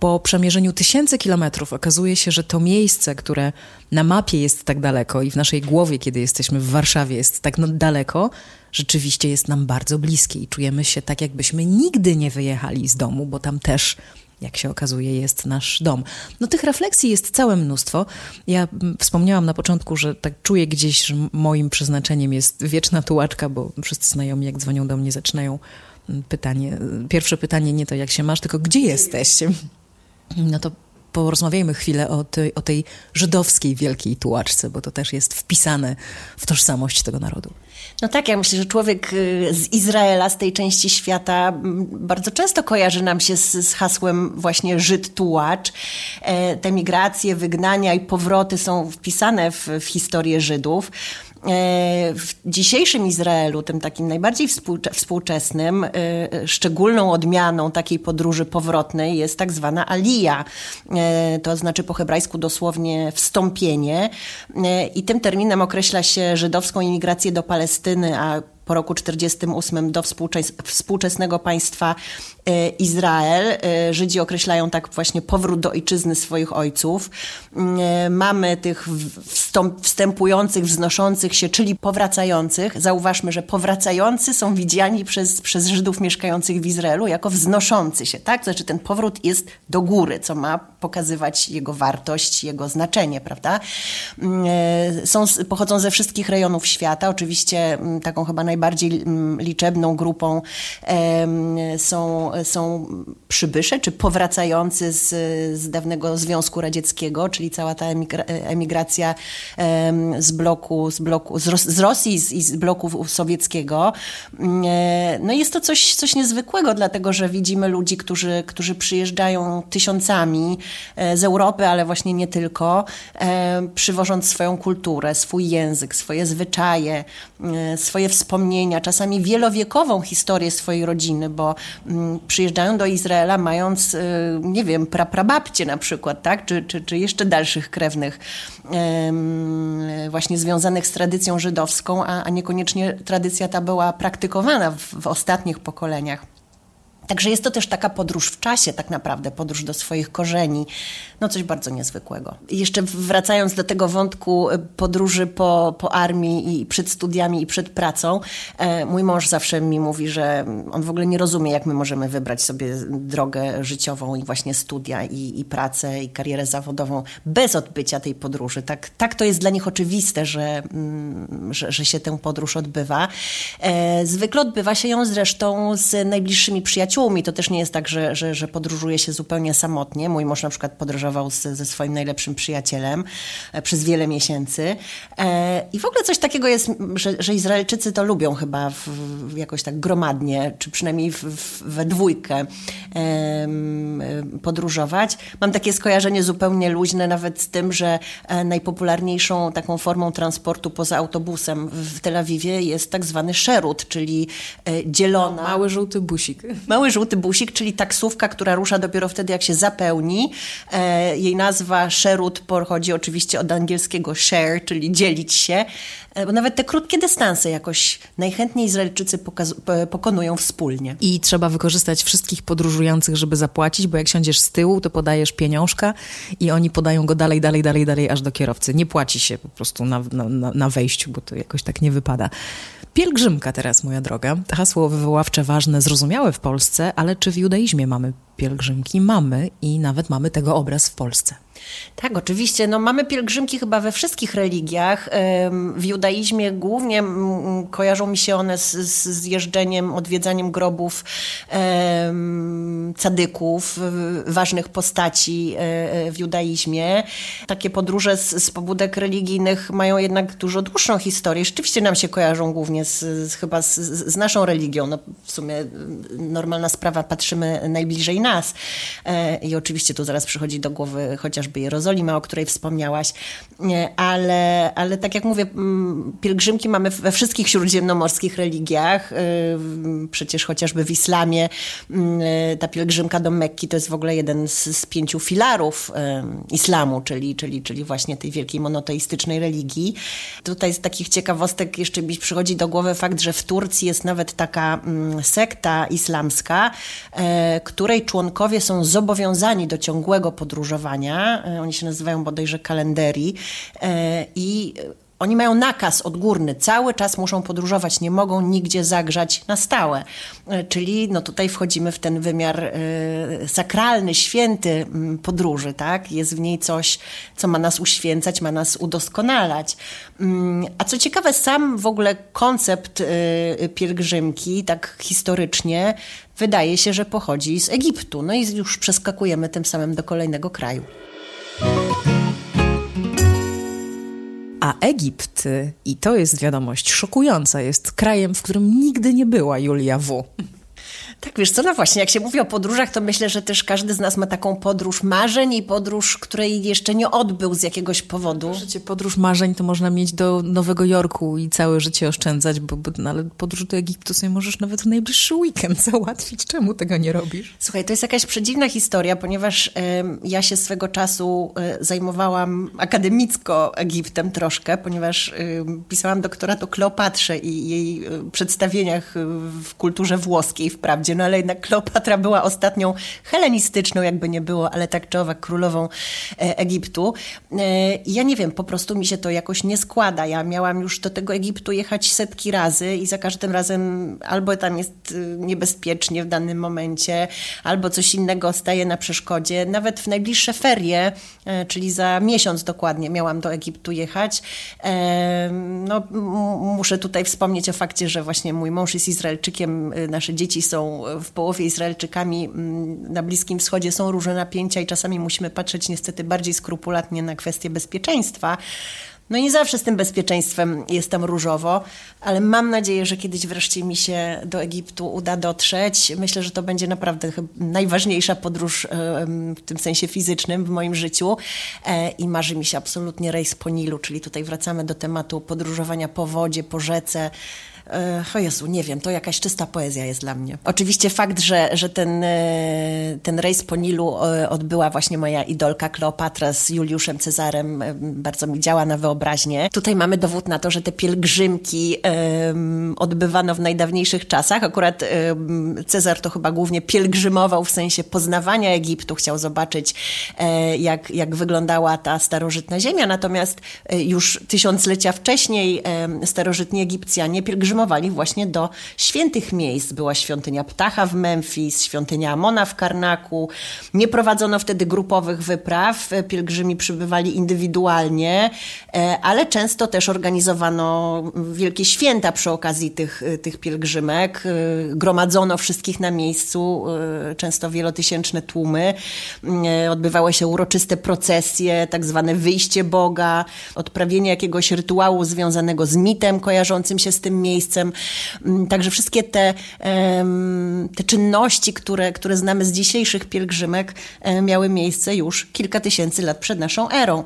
[SPEAKER 1] po przemierzeniu tysięcy kilometrów okazuje się, że to miejsce, które na mapie jest tak daleko i w naszej głowie, kiedy jesteśmy w Warszawie, jest tak no daleko, rzeczywiście jest nam bardzo bliskie i czujemy się tak, jakbyśmy nigdy nie wyjechali z domu, bo tam też jak się okazuje, jest nasz dom. No tych refleksji jest całe mnóstwo. Ja mm, wspomniałam na początku, że tak czuję gdzieś, że moim przeznaczeniem jest wieczna tułaczka, bo wszyscy znajomi, jak dzwonią do mnie, zaczynają mm, pytanie. Pierwsze pytanie nie to, jak się masz, tylko gdzie jesteście? No to porozmawiajmy chwilę o tej, o tej żydowskiej wielkiej tułaczce, bo to też jest wpisane w tożsamość tego narodu.
[SPEAKER 2] No tak, ja myślę, że człowiek y, z Izraela, z tej części świata, bardzo często kojarzy nam się z, z hasłem właśnie Żyd tułacz. E, te migracje, wygnania i powroty są wpisane w, w historię Żydów. E, w dzisiejszym Izraelu, tym takim najbardziej współczesnym, e, szczególną odmianą takiej podróży powrotnej jest tak zwana alija. E, to znaczy po hebrajsku dosłownie wstąpienie. I tym terminem określa się żydowską imigrację do Palestyny, a po roku 1948 do współczesnego państwa e, Izrael. E, Żydzi określają tak właśnie powrót do ojczyzny swoich ojców. E, mamy tych wstępujących, wznoszących się, czyli powracających. Zauważmy, że powracający są widziani przez, przez Żydów mieszkających w Izraelu jako wznoszący się, tak? Znaczy ten powrót jest do góry, co ma pokazywać jego wartość, jego znaczenie, prawda? Są, pochodzą ze wszystkich rejonów świata. Oczywiście taką chyba najbardziej najbardziej mm, liczebną grupą są, są przybysze, czy powracający z, z dawnego Związku Radzieckiego, czyli cała ta emigracja z bloku, z, bloku, z, Ros z Rosji i z bloku sowieckiego. Mm, e, no jest to coś, coś niezwykłego, dlatego że widzimy ludzi, którzy, którzy przyjeżdżają tysiącami e, z Europy, ale właśnie nie tylko, e, przywożąc swoją kulturę, swój język, swoje zwyczaje, swoje wspomnienia wspomnienia, czasami wielowiekową historię swojej rodziny, bo mm, przyjeżdżają do Izraela mając, y, nie wiem, praprababcie na przykład, tak? czy, czy, czy jeszcze dalszych krewnych właśnie związanych z tradycją żydowską, a, a niekoniecznie tradycja ta była praktykowana w, w ostatnich pokoleniach. Także jest to też taka podróż w czasie, tak naprawdę, podróż do swoich korzeni. No coś bardzo niezwykłego. Jeszcze wracając do tego wątku e, podróży po, po armii i przed studiami i przed pracą, e, mój mąż zawsze mi mówi, że on w ogóle nie rozumie, jak my możemy wybrać sobie drogę życiową i właśnie studia i, i pracę i karierę zawodową bez odbycia tej podróży. Tak, tak to jest dla nich oczywiste, że, mm, że, że się tę podróż odbywa. E, zwykle odbywa się ją zresztą z najbliższymi przyjaciółmi, przyjaciółmi. To też nie jest tak, że, że, że podróżuje się zupełnie samotnie. Mój mąż na przykład podróżował z, ze swoim najlepszym przyjacielem e, przez wiele miesięcy. E, I w ogóle coś takiego jest, że, że Izraelczycy to lubią chyba w, w jakoś tak gromadnie, czy przynajmniej w, we dwójkę e, podróżować. Mam takie skojarzenie zupełnie luźne nawet z tym, że najpopularniejszą taką formą transportu poza autobusem w Tel Awiwie jest tak zwany szerut, czyli dzielona...
[SPEAKER 1] Mały żółty busik.
[SPEAKER 2] Mały żółty busik, czyli taksówka, która rusza dopiero wtedy, jak się zapełni. E, jej nazwa Sherwood pochodzi oczywiście od angielskiego share, czyli dzielić się. E, bo nawet te krótkie dystanse jakoś najchętniej Izraelczycy pokonują wspólnie.
[SPEAKER 1] I trzeba wykorzystać wszystkich podróżujących, żeby zapłacić, bo jak siądziesz z tyłu, to podajesz pieniążka i oni podają go dalej, dalej, dalej, dalej, aż do kierowcy. Nie płaci się po prostu na, na, na wejściu, bo to jakoś tak nie wypada. Pielgrzymka teraz, moja droga. Hasło wywoławcze ważne, zrozumiałe w Polsce, ale czy w judaizmie mamy pielgrzymki? Mamy i nawet mamy tego obraz w Polsce.
[SPEAKER 2] Tak, oczywiście. No, mamy pielgrzymki chyba we wszystkich religiach. W judaizmie głównie kojarzą mi się one z, z jeżdżeniem, odwiedzaniem grobów cadyków, ważnych postaci e, e, w judaizmie. Takie podróże z, z pobudek religijnych mają jednak dużo dłuższą historię. Rzeczywiście nam się kojarzą głównie z, z chyba z, z, naszą religią. No, w sumie normalna sprawa, patrzymy najbliżej nas. E, I oczywiście tu zaraz przychodzi do głowy chociażby Jerozolima, o której wspomniałaś. Ale, ale tak jak mówię, pielgrzymki mamy we wszystkich śródziemnomorskich religiach. Przecież chociażby w islamie ta pielgrzymka do Mekki to jest w ogóle jeden z, z pięciu filarów islamu, czyli, czyli, czyli właśnie tej wielkiej monoteistycznej religii. Tutaj z takich ciekawostek jeszcze mi przychodzi do głowy fakt, że w Turcji jest nawet taka mm, sekta islamska, której członkowie są zobowiązani do ciągłego podróżowania. E, oni się nazywają bodajże kalenderii e, i oni mają nakaz odgórny, cały czas muszą podróżować, nie mogą nigdzie zagrzać na stałe. E, czyli no tutaj wchodzimy w ten wymiar sakralny, święty mm, podróży, tak? Jest w niej coś, co ma nas uświęcać, ma nas udoskonalać. Mm, a co ciekawe, sam w ogóle koncept pielgrzymki, tak historycznie, wydaje się, że pochodzi z Egiptu. No i już przeskakujemy tym samym do kolejnego kraju.
[SPEAKER 1] A Egipt, i to jest wiadomość szokująca, jest krajem, w którym nigdy nie była Julia W.
[SPEAKER 2] Tak, wiesz co, no właśnie, jak się mówi o podróżach, to myślę, że też każdy z nas ma taką podróż marzeń i podróż, której jeszcze nie odbył z jakiegoś powodu.
[SPEAKER 1] Życie, podróż marzeń to można mieć do Nowego Jorku i całe życie oszczędzać, bo, bo no, ale podróż do Egiptu sobie możesz nawet w najbliższy weekend załatwić. Czemu tego nie robisz?
[SPEAKER 2] Słuchaj, to jest jakaś przedziwna historia, ponieważ y, ja się swego czasu y, zajmowałam akademicko Egiptem troszkę, ponieważ y, pisałam doktorat o Kleopatrze i jej przedstawieniach w kulturze włoskiej wprawdzie no ale jednak Kleopatra była ostatnią helenistyczną, jakby nie było, ale tak czy owak królową e, Egiptu. E, ja nie wiem, po prostu mi się to jakoś nie składa. Ja miałam już do tego Egiptu jechać setki razy i za każdym razem albo tam jest y, niebezpiecznie w danym momencie, albo coś innego staje na przeszkodzie. Nawet w najbliższe ferie, e, czyli za miesiąc dokładnie, miałam do Egiptu jechać. No, muszę tutaj wspomnieć o fakcie, że właśnie mój mąż jest Izraelczykiem, y, nasze dzieci są w połowie Izraelczykami mm, na Bliskim Wschodzie są różne napięcia i czasami musimy patrzeć niestety bardziej skrupulatnie na kwestie bezpieczeństwa. No nie zawsze z tym bezpieczeństwem jest tam różowo, ale mam nadzieję, że kiedyś wreszcie mi się do Egiptu uda dotrzeć. Myślę, że to będzie naprawdę najważniejsza podróż w tym sensie fizycznym w moim życiu e, i marzy mi się absolutnie rejs po Nilu, czyli tutaj wracamy do tematu podróżowania po wodzie, po rzece, E, o Jezu, nie wiem, to jakaś czysta poezja jest dla mnie. Oczywiście fakt, że, że ten, e, ten rejs po Nilu e, odbyła właśnie moja idolka Kleopatra z Juliuszem Cezarem, bardzo mi działa na wyobraźnię. Tutaj mamy dowód na to, że te pielgrzymki um, odbywano w najdawniejszych czasach. Akurat um, Cezar to chyba głównie pielgrzymował w sensie poznawania Egiptu, chciał zobaczyć, e, jak, jak wyglądała ta starożytna ziemia, natomiast już tysiąclecia wcześniej e, starożytni Egipcjanie pielgrzymowali właśnie do świętych miejsc. Była świątynia Ptacha w Memphis, świątynia Amona w Karnaku. Nie prowadzono wtedy grupowych wypraw, pielgrzymi przybywali indywidualnie, e, ale często też organizowano wielkie święta przy okazji tych, tych pielgrzymek. E, gromadzono wszystkich na miejscu, e, często wielotysięczne tłumy. Odbywały się uroczyste procesje, tak zwane wyjście Boga, odprawienie jakiegoś rytuału związanego z mitem kojarzącym się z tym miejscem miejscem. Mm, także wszystkie te, te czynności, które, które znamy z dzisiejszych pielgrzymek, e, miały miejsce już kilka tysięcy lat przed naszą erą.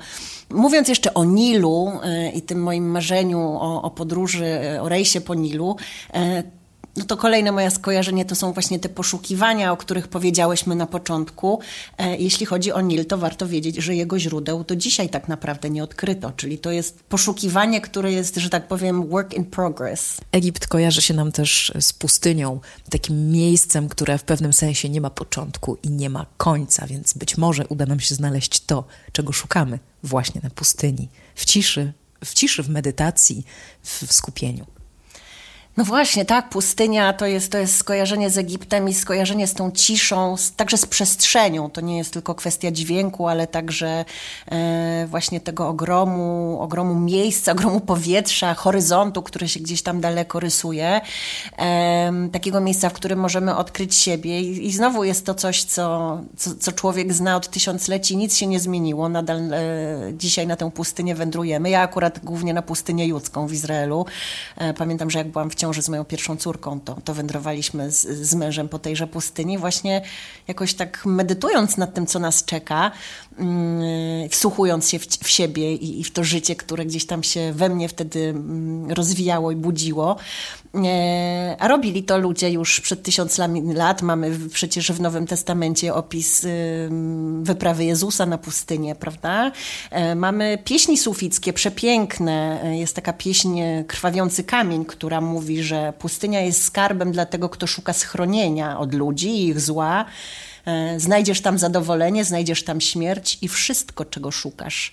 [SPEAKER 2] Mówiąc jeszcze o Nilu e, i tym moim marzeniu o, o podróży, e, o rejsie po Nilu, no to kolejne moje skojarzenie to są właśnie te poszukiwania, o których powiedziałyśmy na początku. E, jeśli chodzi o Nil, to warto wiedzieć, że jego źródeł do dzisiaj tak naprawdę nie odkryto, czyli to jest poszukiwanie, które jest, że tak powiem, work in progress.
[SPEAKER 1] Egipt kojarzy się nam też z pustynią, takim miejscem, które w pewnym sensie nie ma początku i nie ma końca, więc być może uda nam się znaleźć to, czego szukamy właśnie na pustyni, w ciszy, w ciszy, w medytacji, w skupieniu.
[SPEAKER 2] No właśnie, tak, pustynia to jest, to jest skojarzenie z Egiptem i skojarzenie z tą ciszą, z, także z przestrzenią. To nie jest tylko kwestia dźwięku, ale także e, właśnie tego ogromu, ogromu miejsca, ogromu powietrza, horyzontu, który się gdzieś tam daleko rysuje. E, takiego miejsca, w którym możemy odkryć siebie. I, i znowu jest to coś, co, co, co, człowiek zna od tysiącleci. Nic się nie zmieniło. Nadal e, dzisiaj na tę pustynię wędrujemy. Ja akurat głównie na pustynię judzką w Izraelu. E, pamiętam, że jak byłam w ciąży z moją pierwszą córką, to, to wędrowaliśmy z, z mężem po tejże pustyni, właśnie jakoś tak medytując nad tym, co nas czeka, yy, wsłuchując się w, w siebie i, i, w to życie, które gdzieś tam się we mnie wtedy mm, rozwijało i budziło. Yy, a robili to ludzie już przed tysiącami lat. Mamy przecież w Nowym Testamencie opis yy, wyprawy Jezusa na pustynię, prawda? Yy, mamy pieśni sufickie, przepiękne. Yy, jest taka pieśń Krwawiący Kamień, która mówi, że pustynia jest skarbem dla tego, kto szuka schronienia od ludzi i ich zła. E, znajdziesz tam zadowolenie, znajdziesz tam śmierć i wszystko, czego szukasz.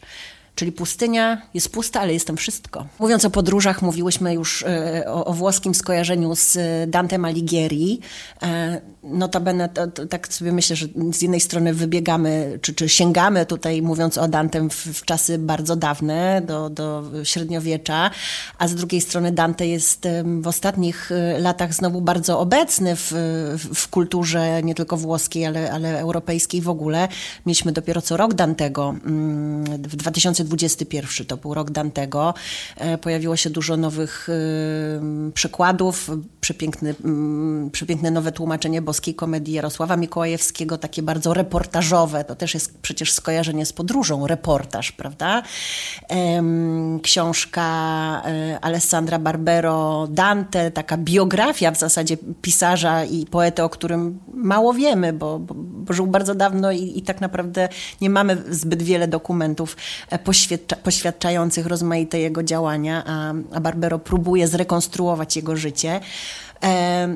[SPEAKER 2] Czyli pustynia jest pusta, ale jestem wszystko. Mówiąc o podróżach, mówiłyśmy już e, o, o włoskim skojarzeniu z Dante Alighieri. E, notabene, to, to, tak sobie myślę, że z jednej strony wybiegamy, czy, czy sięgamy tutaj, mówiąc o Dantem, w, w czasy bardzo dawne, do, do średniowiecza, a z drugiej strony Dante jest w ostatnich e, latach znowu bardzo obecny w, w kulturze nie tylko włoskiej, ale, ale europejskiej w ogóle. Mieliśmy dopiero co rok Dantego mm, w 2020 2021 to był rok Dantego. E, pojawiło się dużo nowych e, przykładów, przepiękny, mm, przepiękne nowe tłumaczenie boskiej komedii Jarosława Mikołajewskiego, takie bardzo reportażowe. To też jest przecież skojarzenie z podróżą, reportaż, prawda? Książka e, Alessandra Barbero Dante, taka biografia w zasadzie pisarza i poety, o którym mało wiemy, bo, bo, żył bardzo dawno i, i tak naprawdę nie mamy zbyt wiele dokumentów poświadcza, poświadczających rozmaite jego działania, a, a Barbero próbuje zrekonstruować jego życie.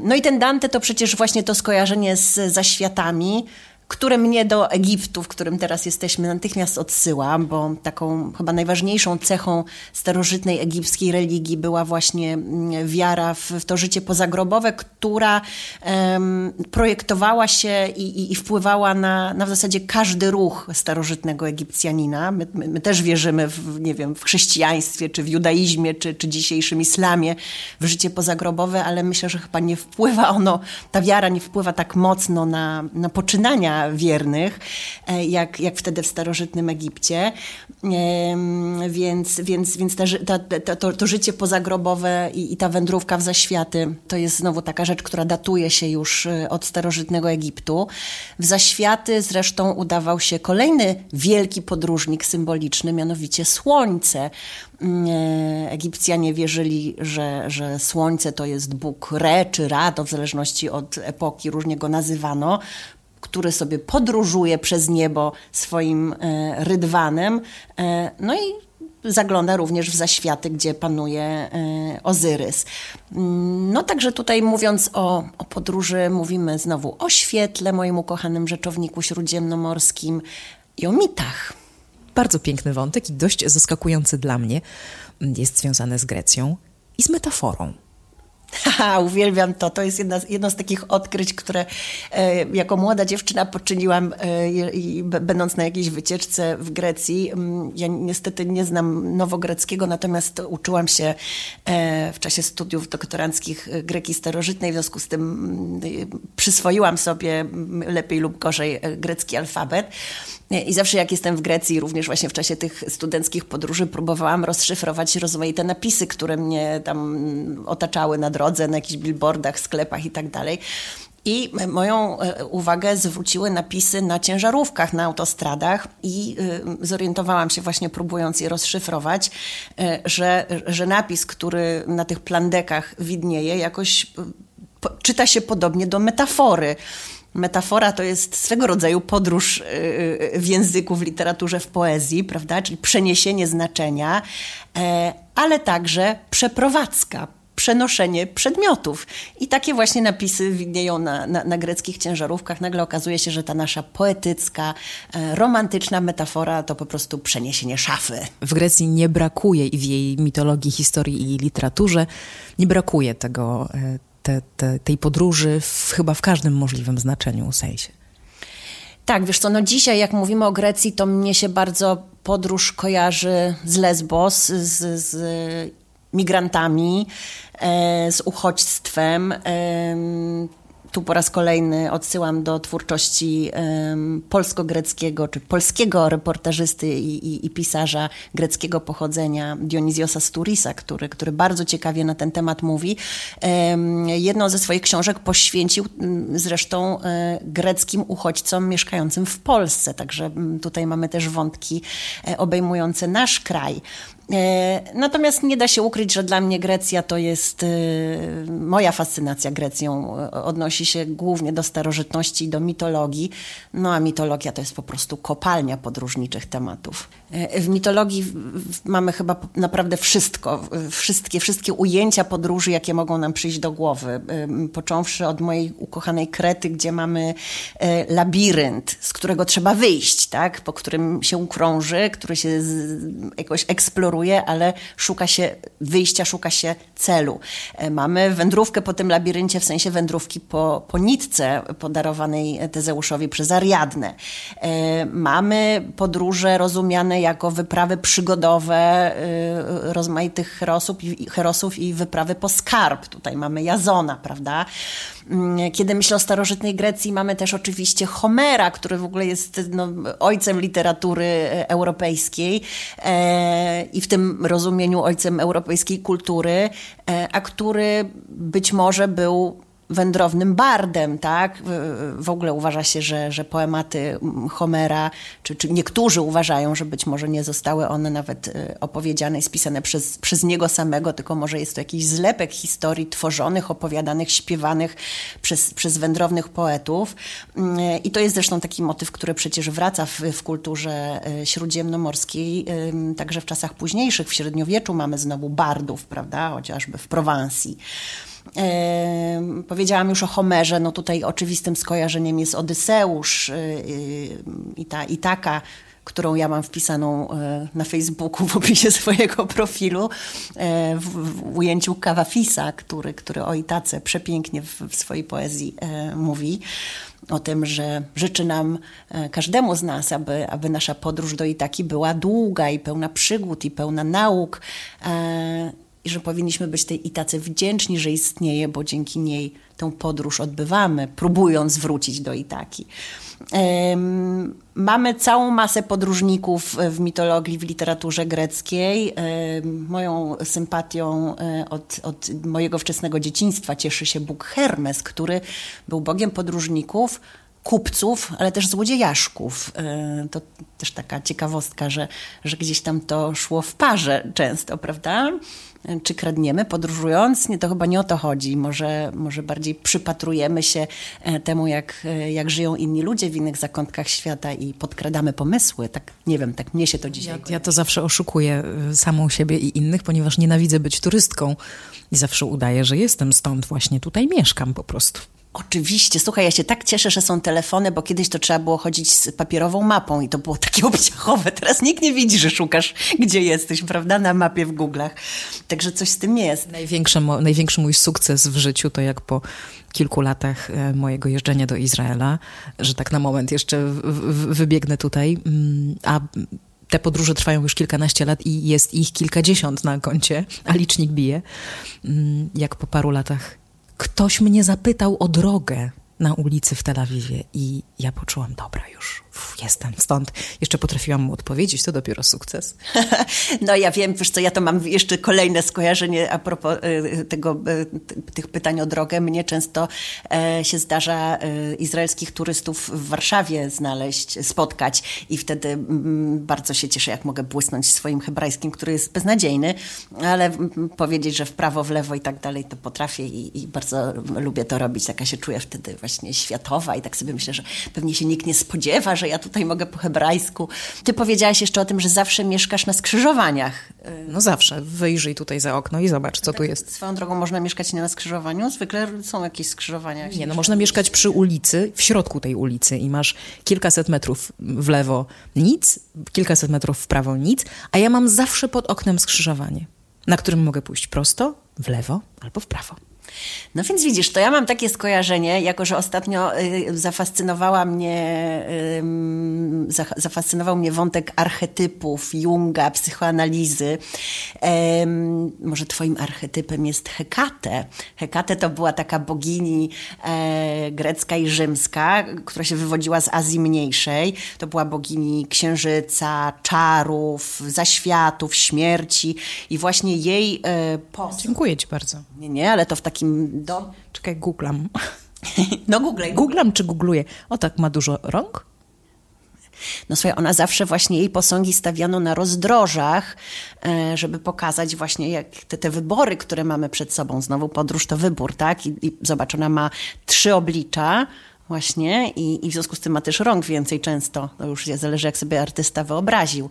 [SPEAKER 2] No i ten Dante to przecież właśnie to skojarzenie z zaświatami, które mnie do Egiptu, w którym teraz jesteśmy, natychmiast odsyła, bo taką chyba najważniejszą cechą starożytnej egipskiej religii była właśnie mm, wiara w, w to życie pozagrobowe, która um, projektowała się i, i, i, wpływała na, na w zasadzie każdy ruch starożytnego Egipcjanina. My, my, my, też wierzymy w, nie wiem, w chrześcijaństwie, czy w judaizmie, czy, czy dzisiejszym islamie, w życie pozagrobowe, ale myślę, że chyba nie wpływa ono, ta wiara nie wpływa tak mocno na, na poczynania wiernych, e, jak, jak wtedy w starożytnym Egipcie. Więc, więc, więc ta, ta, to, to życie pozagrobowe i, i ta wędrówka w zaświaty to jest znowu taka rzecz, która datuje się już e, od starożytnego Egiptu. W zaświaty zresztą udawał się kolejny wielki podróżnik symboliczny, mianowicie Słońce. Mm, e, Egipcjanie wierzyli, że, że Słońce to jest Bóg Re czy Ra, to w zależności od epoki różnie go nazywano który sobie podróżuje przez niebo swoim e, rydwanem. E, no i zagląda również w zaświaty, gdzie panuje e, Ozyrys. Mm, no także tutaj mówiąc o, o podróży, mówimy znowu o świetle, moim ukochanym rzeczowniku śródziemnomorskim i o mitach.
[SPEAKER 1] Bardzo piękny wątek i dość zaskakujący dla mnie. Jest związany z Grecją i z metaforą.
[SPEAKER 2] Uwielbiam to. To jest jedno z takich odkryć, które e, jako młoda dziewczyna poczyniłam, e, i, będąc na jakiejś wycieczce w Grecji. Mm, ja niestety nie znam nowogreckiego, natomiast uczyłam się e, w czasie studiów doktoranckich e, greki starożytnej, w związku z tym mm, przyswoiłam sobie mm, lepiej lub gorzej e, grecki alfabet. I zawsze jak jestem w Grecji, również właśnie w czasie tych studenckich podróży, próbowałam rozszyfrować rozmaite napisy, które mnie tam otaczały na drodze, na jakichś billboardach, sklepach i tak dalej. I moją e, uwagę zwróciły napisy na ciężarówkach, na autostradach, i e, zorientowałam się właśnie, próbując je rozszyfrować, e, że, że napis, który na tych plandekach widnieje, jakoś czyta się podobnie do metafory. Metafora to jest swego rodzaju podróż y, y, w języku, w literaturze, w poezji, prawda? Czyli przeniesienie znaczenia, e, ale także przeprowadzka przenoszenie przedmiotów. I takie właśnie napisy widnieją na, na, na, greckich ciężarówkach. Nagle okazuje się, że ta nasza poetycka, e, romantyczna metafora to po prostu przeniesienie szafy.
[SPEAKER 1] W Grecji nie brakuje i w jej mitologii, historii i literaturze nie brakuje tego, e, te, te, tej podróży w, chyba w każdym możliwym znaczeniu, sensie.
[SPEAKER 2] Tak, wiesz co, no dzisiaj jak mówimy o Grecji, to mnie się bardzo podróż kojarzy z Lesbos, z, z migrantami, e, z uchodźstwem tu po raz kolejny odsyłam do twórczości um, polsko-greckiego, czy polskiego reportażysty i, i, i, pisarza greckiego pochodzenia Dioniziosa Sturisa, który, który bardzo ciekawie na ten temat mówi. Um, jedną ze swoich książek poświęcił um, zresztą e, greckim uchodźcom mieszkającym w Polsce, także tutaj mamy też wątki e, obejmujące nasz kraj. E, natomiast nie da się ukryć, że dla mnie Grecja to jest e, moja fascynacja Grecją. E, odnosi się głównie do starożytności i do mitologii. No a mitologia to jest po prostu kopalnia podróżniczych tematów. W mitologii mamy chyba naprawdę wszystko, wszystkie, wszystkie ujęcia podróży, jakie mogą nam przyjść do głowy. Począwszy od mojej ukochanej Krety, gdzie mamy labirynt, z którego trzeba wyjść, tak? po którym się krąży, który się jakoś eksploruje ale szuka się wyjścia, szuka się celu. E, mamy wędrówkę po tym labiryncie, w sensie wędrówki po, po nitce podarowanej Tezeuszowi przez Ariadnę. E, mamy podróże rozumiane jako wyprawy przygodowe e, rozmaitych herosów i, herosów i wyprawy po skarb. Tutaj mamy Jazona, prawda? Mm, kiedy myślę o starożytnej Grecji, mamy też oczywiście Homera, który w ogóle jest no, ojcem literatury europejskiej i w tym rozumieniu ojcem europejskiej kultury, e, a który być może był wędrownym bardem, tak? W ogóle uważa się, że, że poematy Homera, czy, czy niektórzy uważają, że być może nie zostały one nawet e, opowiedziane i spisane przez, przez niego samego, tylko może jest to jakiś zlepek historii tworzonych, opowiadanych, śpiewanych przez, przez wędrownych poetów. Mm, I to jest zresztą taki motyw, który przecież wraca w, w kulturze e, śródziemnomorskiej, także w czasach późniejszych, w średniowieczu mamy znowu bardów, prawda? Chociażby w Prowansji. Powiedziałam już o Homerze, no tutaj oczywistym skojarzeniem jest Odyseusz y, y, i ta Itaka, którą ja mam wpisaną e, na Facebooku w opisie swojego profilu, e, w, w ujęciu Kawafisa, który, który o Itace przepięknie w, w swojej poezji e, mówi o tym, że życzy nam każdemu z nas, aby, aby nasza podróż do Itaki była długa i pełna przygód i pełna nauk i że powinniśmy być tej Itace wdzięczni, że istnieje, bo dzięki niej tę podróż odbywamy, próbując wrócić do Itaki. Mamy całą masę podróżników w mitologii, w literaturze greckiej. Moją sympatią e, od, od mojego wczesnego dzieciństwa cieszy się Bóg Hermes, który był bogiem podróżników, kupców, ale też złodziejaszków. E, to też taka ciekawostka, że, że gdzieś tam to szło w parze często, prawda? Czy kradniemy podróżując? Nie, to chyba nie o to chodzi. Może, może bardziej przypatrujemy się e, temu, jak, e, jak żyją inni ludzie w innych zakątkach świata i podkradamy pomysły. Tak, nie wiem, tak mnie się to dzisiaj...
[SPEAKER 1] Ja, ja to zawsze oszukuję e, samą siebie i innych, ponieważ nienawidzę być turystką i zawsze udaję, że jestem stąd, właśnie tutaj mieszkam po prostu.
[SPEAKER 2] Oczywiście, słuchaj, ja się tak cieszę, że są telefony, bo kiedyś to trzeba było chodzić z papierową mapą i to było takie obciachowe. Teraz nikt nie widzi, że szukasz, gdzie jesteś, prawda, na mapie w Google'ach. Także coś z tym jest.
[SPEAKER 1] Największy, największy mój sukces w życiu to jak po kilku latach e, mojego jeżdżenia do Izraela, że tak na moment jeszcze wybiegnę tutaj, mm, a te podróże trwają już kilkanaście lat i jest ich kilkadziesiąt na koncie, a licznik bije. Mm, jak po paru latach ktoś mnie zapytał o drogę na ulicy w Tel Awiwie i ja poczułam, dobra, już Uf, jestem stąd. Jeszcze potrafiłam mu odpowiedzieć, to dopiero sukces.
[SPEAKER 2] No ja wiem, wiesz co, ja to mam jeszcze kolejne skojarzenie a propos y, tego, y, tych pytań o drogę. Mnie często e, się zdarza izraelskich turystów w Warszawie znaleźć, spotkać i wtedy bardzo się cieszę, jak mogę błysnąć swoim hebrajskim, który jest beznadziejny, ale powiedzieć, że w prawo, w lewo i tak dalej, to potrafię i, i bardzo lubię to robić. Taka się czuję wtedy właśnie światowa i tak sobie myślę, że pewnie się nikt nie spodziewa, że może ja tutaj mogę po hebrajsku. Ty powiedziałaś jeszcze o tym, że zawsze mieszkasz na skrzyżowaniach.
[SPEAKER 1] No zawsze. Wyjrzyj tutaj za okno i zobacz, co tu jest.
[SPEAKER 2] Swoją drogą można mieszkać nie na skrzyżowaniu? Zwykle są jakieś skrzyżowania.
[SPEAKER 1] Nie, no można mieszkać przy ulicy, w środku tej ulicy i masz kilkaset metrów w lewo nic, kilkaset metrów w prawo nic, a ja mam zawsze pod oknem skrzyżowanie, na którym mogę pójść prosto, w lewo albo w prawo.
[SPEAKER 2] No więc widzisz, to ja mam takie skojarzenie, jako że ostatnio y, zafascynowała mnie, y, zafascynował mnie wątek archetypów, Junga, psychoanalizy. Y, może twoim archetypem jest Hekate. Hekate to była taka bogini e, grecka i rzymska, która się wywodziła z Azji Mniejszej. To była bogini księżyca, czarów, zaświatów, śmierci i właśnie jej e,
[SPEAKER 1] posąg. Dziękuję ci bardzo.
[SPEAKER 2] Nie, nie, ale to w takim takim...
[SPEAKER 1] Do... Czekaj, googlam.
[SPEAKER 2] No googlej.
[SPEAKER 1] Googlam czy googluję? O tak, ma dużo rąk?
[SPEAKER 2] No słuchaj, ona zawsze właśnie jej posągi stawiano na rozdrożach, e, żeby pokazać właśnie jak te, te wybory, które mamy przed sobą. Znowu podróż to wybór, tak? I, i zobacz, ona ma trzy oblicza, Właśnie I, i w związku z tym ma też rąk więcej często. To już zależy, jak sobie artysta wyobraził.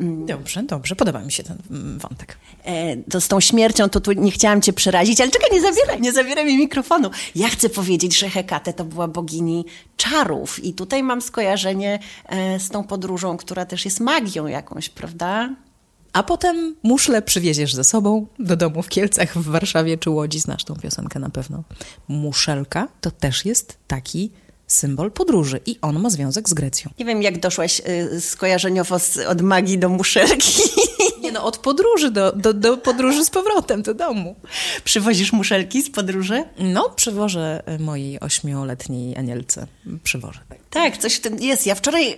[SPEAKER 1] Mm. Dobrze, dobrze. Podoba mi się ten mm, wątek.
[SPEAKER 2] E, to z tą śmiercią to tu nie chciałam cię przerazić, ale czekaj, nie zabieraj, nie zabieraj mi mikrofonu. Ja chcę powiedzieć, że Hekate to była bogini czarów i tutaj mam skojarzenie e, z tą podróżą, która też jest magią jakąś, prawda?
[SPEAKER 1] A potem muszle przywieziesz ze sobą do domu w Kielcach, w Warszawie czy Łodzi. Znasz tą piosenkę na pewno. Muszelka to też jest taki symbol podróży i on ma związek z Grecją.
[SPEAKER 2] Nie wiem, jak doszłaś y, skojarzeniowo z, od magii do muszelki.
[SPEAKER 1] No, od podróży do, do, do podróży z powrotem do domu.
[SPEAKER 2] Przywozisz muszelki z podróży?
[SPEAKER 1] No, przywożę y, mojej ośmioletniej anielce. Przywożę.
[SPEAKER 2] Tak. tak, coś w tym jest. Ja wczoraj y,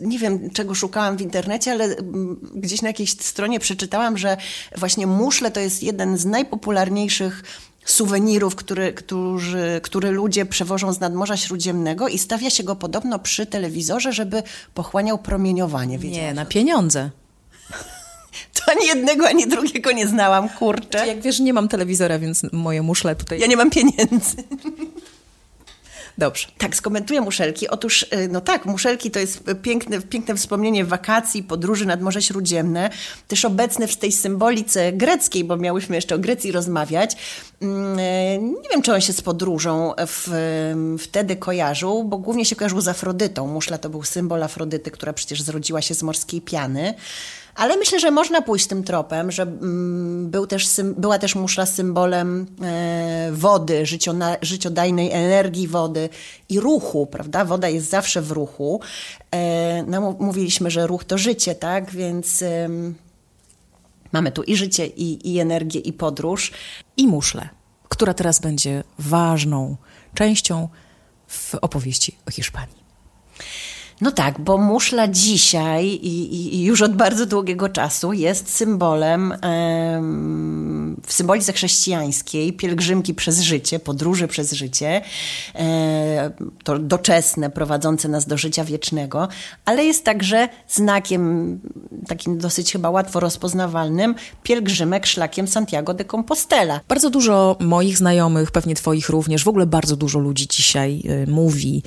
[SPEAKER 2] nie wiem, czego szukałam w internecie, ale mm, gdzieś na jakiejś stronie przeczytałam, że właśnie muszle to jest jeden z najpopularniejszych suwenirów, który, którzy, które ludzie przewożą z nadmorza śródziemnego i stawia się go podobno przy telewizorze, żeby pochłaniał promieniowanie.
[SPEAKER 1] Nie, na pieniądze.
[SPEAKER 2] To ani jednego, ani drugiego nie znałam, kurczę.
[SPEAKER 1] Jak wiesz, nie mam telewizora, więc moje muszle tutaj...
[SPEAKER 2] Ja nie mam pieniędzy.
[SPEAKER 1] Dobrze.
[SPEAKER 2] Tak, skomentuję muszelki. Otóż, y, no tak, muszelki to jest piękne, piękne wspomnienie wakacji, podróży nad Morze Śródziemne, też obecne w tej symbolice greckiej, bo miałyśmy jeszcze o Grecji rozmawiać. Mm, y, nie wiem, czy on się z podróżą w, wtedy kojarzył, bo głównie się kojarzył z Afrodytą. Muszla to był symbol Afrodyty, która przecież zrodziła się z morskiej piany. Ale myślę, że można pójść tym tropem, że mm, był też, była też muszla symbolem e, wody, życiodajnej energii wody i ruchu, prawda? Woda jest zawsze w ruchu. E, no, mówiliśmy, że ruch to życie, tak? Więc mamy tu i życie, i, i energię, i podróż.
[SPEAKER 1] I muszlę, która teraz będzie ważną częścią w opowieści o Hiszpanii.
[SPEAKER 2] No tak, bo muszla dzisiaj i, i już od bardzo długiego czasu jest symbolem w symbolice chrześcijańskiej pielgrzymki przez życie, podróży przez życie, e, to doczesne, prowadzące nas do życia wiecznego, ale jest także znakiem takim dosyć chyba łatwo rozpoznawalnym pielgrzymek szlakiem Santiago de Compostela.
[SPEAKER 1] Bardzo dużo moich znajomych, pewnie twoich również, w ogóle bardzo dużo ludzi dzisiaj y, mówi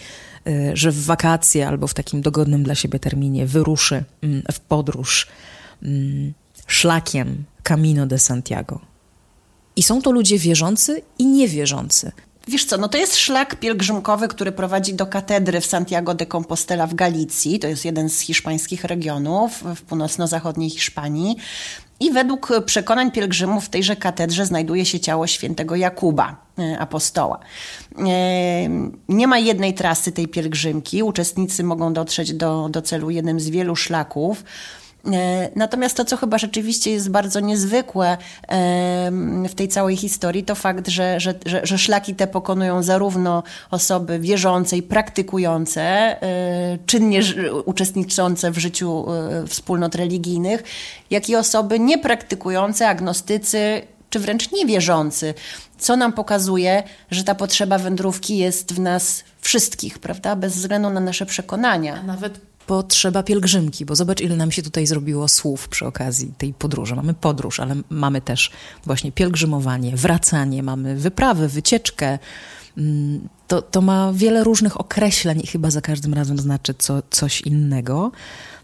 [SPEAKER 1] że w wakacje albo w takim dogodnym dla siebie terminie wyruszy mm, w podróż mm, szlakiem Camino de Santiago. I są to ludzie wierzący i niewierzący.
[SPEAKER 2] Wiesz co, no to jest szlak pielgrzymkowy, który prowadzi do katedry w Santiago de Compostela w Galicji. To jest jeden z hiszpańskich regionów w północno-zachodniej Hiszpanii. I według przekonań pielgrzymów w tejże katedrze znajduje się ciało świętego Jakuba, e, apostoła. E, nie ma jednej trasy tej pielgrzymki. Uczestnicy mogą dotrzeć do, do celu jednym z wielu szlaków. E, natomiast to, co chyba rzeczywiście jest bardzo niezwykłe w tej całej historii, to fakt, że, że, że, że szlaki te pokonują zarówno osoby wierzące i praktykujące, e, czynnie uczestniczące w życiu e, wspólnot religijnych, jak i osoby niepraktykujące, agnostycy czy wręcz niewierzący, co nam pokazuje, że ta potrzeba wędrówki jest w nas wszystkich, prawda? Bez względu na nasze przekonania.
[SPEAKER 1] A nawet potrzeba pielgrzymki, bo zobacz, ile nam się tutaj zrobiło słów przy okazji tej podróży. Mamy podróż, ale mamy też właśnie pielgrzymowanie, wracanie, mamy wyprawę, wycieczkę. Mm, to, to ma wiele różnych określeń i chyba za każdym razem znaczy co, coś innego.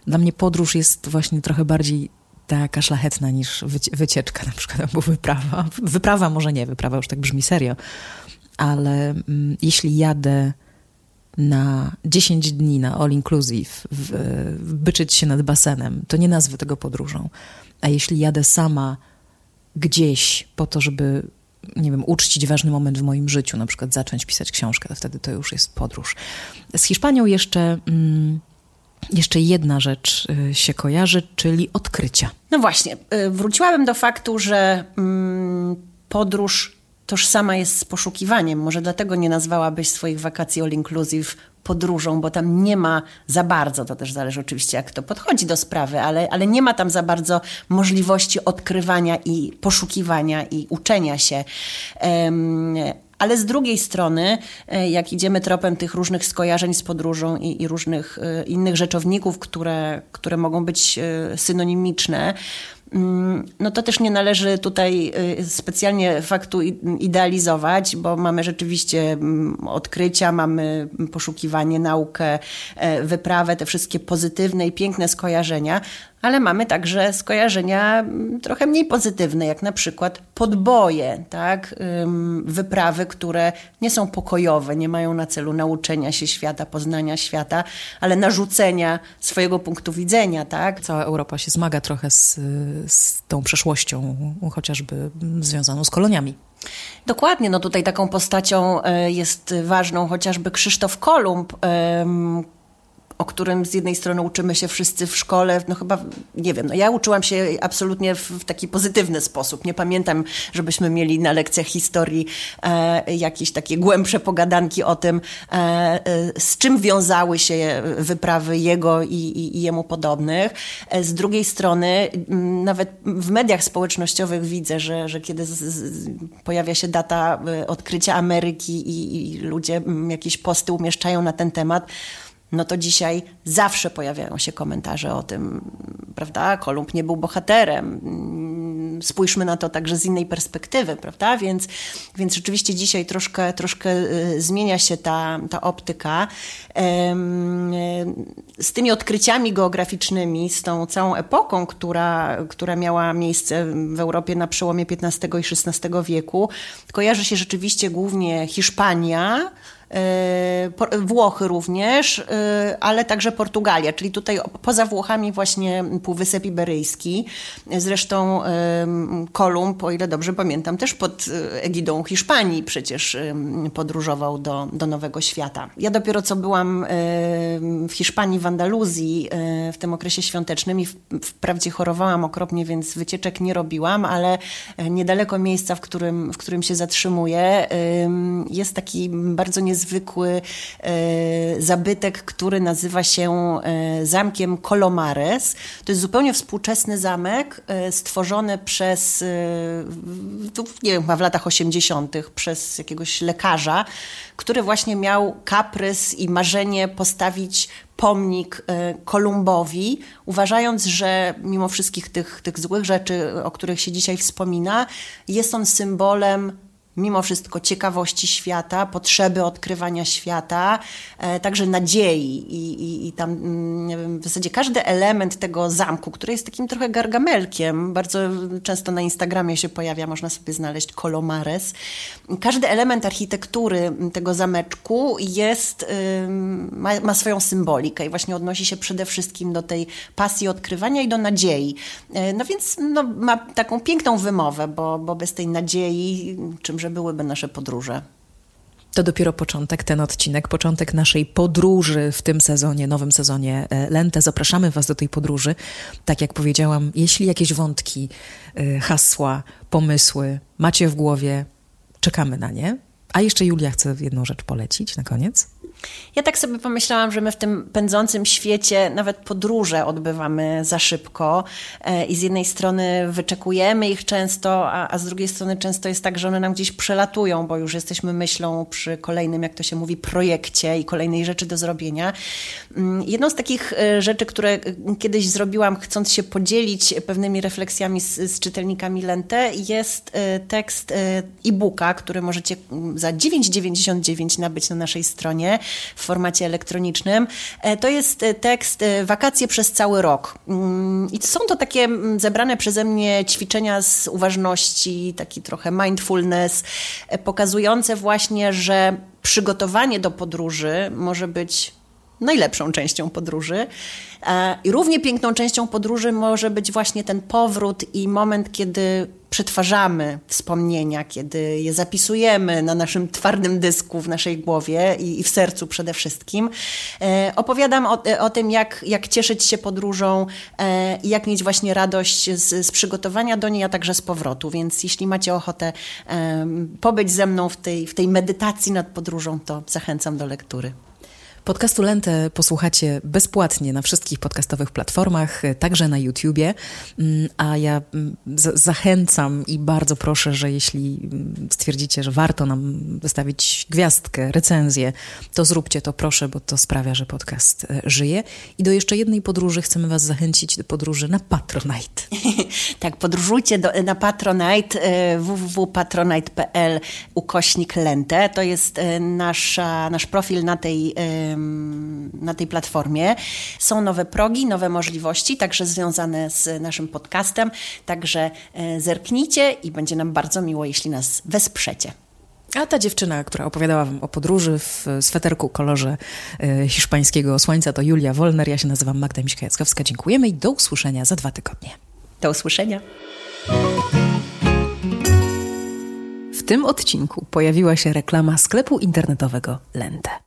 [SPEAKER 1] Dla mnie podróż jest właśnie trochę bardziej taka szlachetna niż wycieczka na przykład, albo wyprawa. Wyprawa może nie, wyprawa już tak brzmi serio, ale mm, jeśli jadę na 10 dni na all inclusive, w, byczyć się nad basenem, to nie nazwę tego podróżą. A jeśli jadę sama gdzieś po to, żeby nie wiem, uczcić ważny moment w moim życiu, na przykład zacząć pisać książkę, to wtedy to już jest podróż. Z Hiszpanią jeszcze, mm, jeszcze jedna rzecz y, się kojarzy, czyli odkrycia.
[SPEAKER 2] No właśnie, y, wróciłabym do faktu, że mm, podróż tożsama jest z poszukiwaniem. Może dlatego nie nazwałabyś swoich wakacji all inclusive podróżą, bo tam nie ma za bardzo, to też zależy oczywiście jak to podchodzi do sprawy, ale, ale nie ma tam za bardzo możliwości odkrywania i poszukiwania i uczenia się. Um, ale z drugiej strony, e, jak idziemy tropem tych różnych skojarzeń z podróżą i, i różnych e, innych rzeczowników, które, które mogą być e, synonimiczne, no to też nie należy tutaj y, specjalnie faktu idealizować, bo mamy rzeczywiście mm, odkrycia, mamy poszukiwanie, naukę, e, wyprawę, te wszystkie pozytywne i piękne skojarzenia, ale mamy także skojarzenia mm, trochę mniej pozytywne, jak na przykład podboje, tak? wyprawy, które nie są pokojowe, nie mają na celu nauczenia się świata, poznania świata, ale narzucenia swojego punktu widzenia. Tak?
[SPEAKER 1] Cała Europa się zmaga trochę z, z tą przeszłością, chociażby związaną z koloniami.
[SPEAKER 2] Dokładnie, no tutaj taką postacią e, jest ważną chociażby Krzysztof Kolumb, o którym z jednej strony uczymy się wszyscy w szkole, no chyba, nie wiem, no ja uczyłam się absolutnie w, w taki pozytywny sposób. Nie pamiętam, żebyśmy mieli na lekcjach historii e, jakieś takie głębsze pogadanki o tym, e, e, z czym wiązały się wyprawy jego i, i, i jemu podobnych. E, z drugiej strony, nawet w mediach społecznościowych widzę, że, że kiedy z, z, pojawia się data e, odkrycia Ameryki i, i ludzie jakieś posty umieszczają na ten temat, no to dzisiaj zawsze pojawiają się komentarze o tym, prawda? Kolumb nie był bohaterem. Mm, spójrzmy na to także z innej perspektywy, prawda? Więc, więc rzeczywiście dzisiaj troszkę, troszkę y, zmienia się ta, ta optyka. Z tymi odkryciami geograficznymi, z tą całą epoką, która, która miała miejsce w Europie na przełomie XV i XVI wieku, kojarzy się rzeczywiście głównie Hiszpania, Włochy również, e, ale także Portugalia, czyli tutaj poza Włochami właśnie Półwysep Iberyjski. Zresztą Kolumb, o ile dobrze pamiętam, też pod e, egidą Hiszpanii przecież podróżował do, do Nowego Świata. Ja dopiero co byłam w Hiszpanii, w Andaluzji w tym okresie świątecznym i wprawdzie chorowałam okropnie, więc wycieczek nie robiłam, ale niedaleko miejsca, w którym, w którym się zatrzymuję, jest taki bardzo niezwykły niezwykły e, zabytek, który nazywa się e, zamkiem Colomares. To jest zupełnie współczesny zamek, e, stworzony przez, nie wiem, chyba w latach 80. przez jakiegoś lekarza, który właśnie miał kaprys i marzenie postawić pomnik Kolumbowi, uważając, że mimo wszystkich tych, tych złych rzeczy, o których się dzisiaj wspomina, jest on symbolem mimo wszystko ciekawości świata, potrzeby odkrywania świata, e, także nadziei i, i, i tam mm, w zasadzie każdy element tego zamku, który jest takim trochę gargamelkiem, bardzo często na Instagramie się pojawia, można sobie znaleźć kolomares. Każdy element architektury tego zameczku jest, ma, ma swoją symbolikę i właśnie odnosi się przede wszystkim do tej pasji odkrywania i do nadziei. E, no więc no, ma taką piękną wymowę, bo, bo bez tej nadziei, czym że byłyby nasze podróże.
[SPEAKER 1] To dopiero początek, ten odcinek, początek naszej podróży w tym sezonie, nowym sezonie e, Lente. Zapraszamy Was do tej podróży. Tak jak powiedziałam, jeśli jakieś wątki, e, hasła, pomysły macie w głowie, czekamy na nie. A jeszcze Julia chce jedną rzecz polecić na koniec.
[SPEAKER 2] Ja tak sobie pomyślałam, że my w tym pędzącym świecie nawet podróże odbywamy za szybko e, i z jednej strony wyczekujemy ich często, a, a z drugiej strony często jest tak, że one nam gdzieś przelatują, bo już jesteśmy myślą przy kolejnym, jak to się mówi, projekcie i kolejnej rzeczy do zrobienia. Mm, jedną z takich e, rzeczy, które e, kiedyś zrobiłam, chcąc się podzielić pewnymi refleksjami z, z czytelnikami Lente, jest tekst e-booka, który możecie mm, za 9,99 nabyć na naszej stronie w formacie elektronicznym. E, to jest e, tekst e, Wakacje przez cały rok. Mm, I są to takie mm, zebrane przeze mnie ćwiczenia z uważności, taki trochę mindfulness, pokazujące właśnie, że przygotowanie do podróży może być najlepszą częścią podróży. I równie piękną częścią podróży może być właśnie ten powrót i moment, kiedy przetwarzamy wspomnienia, kiedy je zapisujemy na naszym twardym dysku w naszej głowie i, i w sercu przede wszystkim. E, opowiadam o, o, tym, jak, jak cieszyć się podróżą e, i jak mieć właśnie radość z, z, przygotowania do niej, a także z powrotu. Więc jeśli macie ochotę e, pobyć ze mną w tej, w tej medytacji nad podróżą, to zachęcam do lektury.
[SPEAKER 1] Podcastu Lentę posłuchacie bezpłatnie na wszystkich podcastowych platformach, także na YouTubie. Mm, a ja mm, zachęcam i bardzo proszę, że jeśli mm, stwierdzicie, że warto nam wystawić gwiazdkę, recenzję, to zróbcie to proszę, bo to sprawia, że podcast e, żyje. I do jeszcze jednej podróży chcemy Was zachęcić do podróży na Patronite.
[SPEAKER 2] tak, podróżujcie do, na Patronite e, www.patronite.pl ukośnik Lentę. To jest e, nasza, nasz profil na tej na tej platformie. Są nowe progi, nowe możliwości, także związane z naszym podcastem. Także e, zerknijcie i będzie nam bardzo miło, jeśli nas wesprzecie.
[SPEAKER 1] A ta dziewczyna, która opowiadała wam o podróży w sweterku kolorze e, hiszpańskiego słońca, to Julia Wolner. Ja się nazywam Magda Miśka-Jackowska. Dziękujemy i do usłyszenia za dwa tygodnie.
[SPEAKER 2] Do usłyszenia.
[SPEAKER 1] W tym odcinku pojawiła się reklama sklepu internetowego Lente.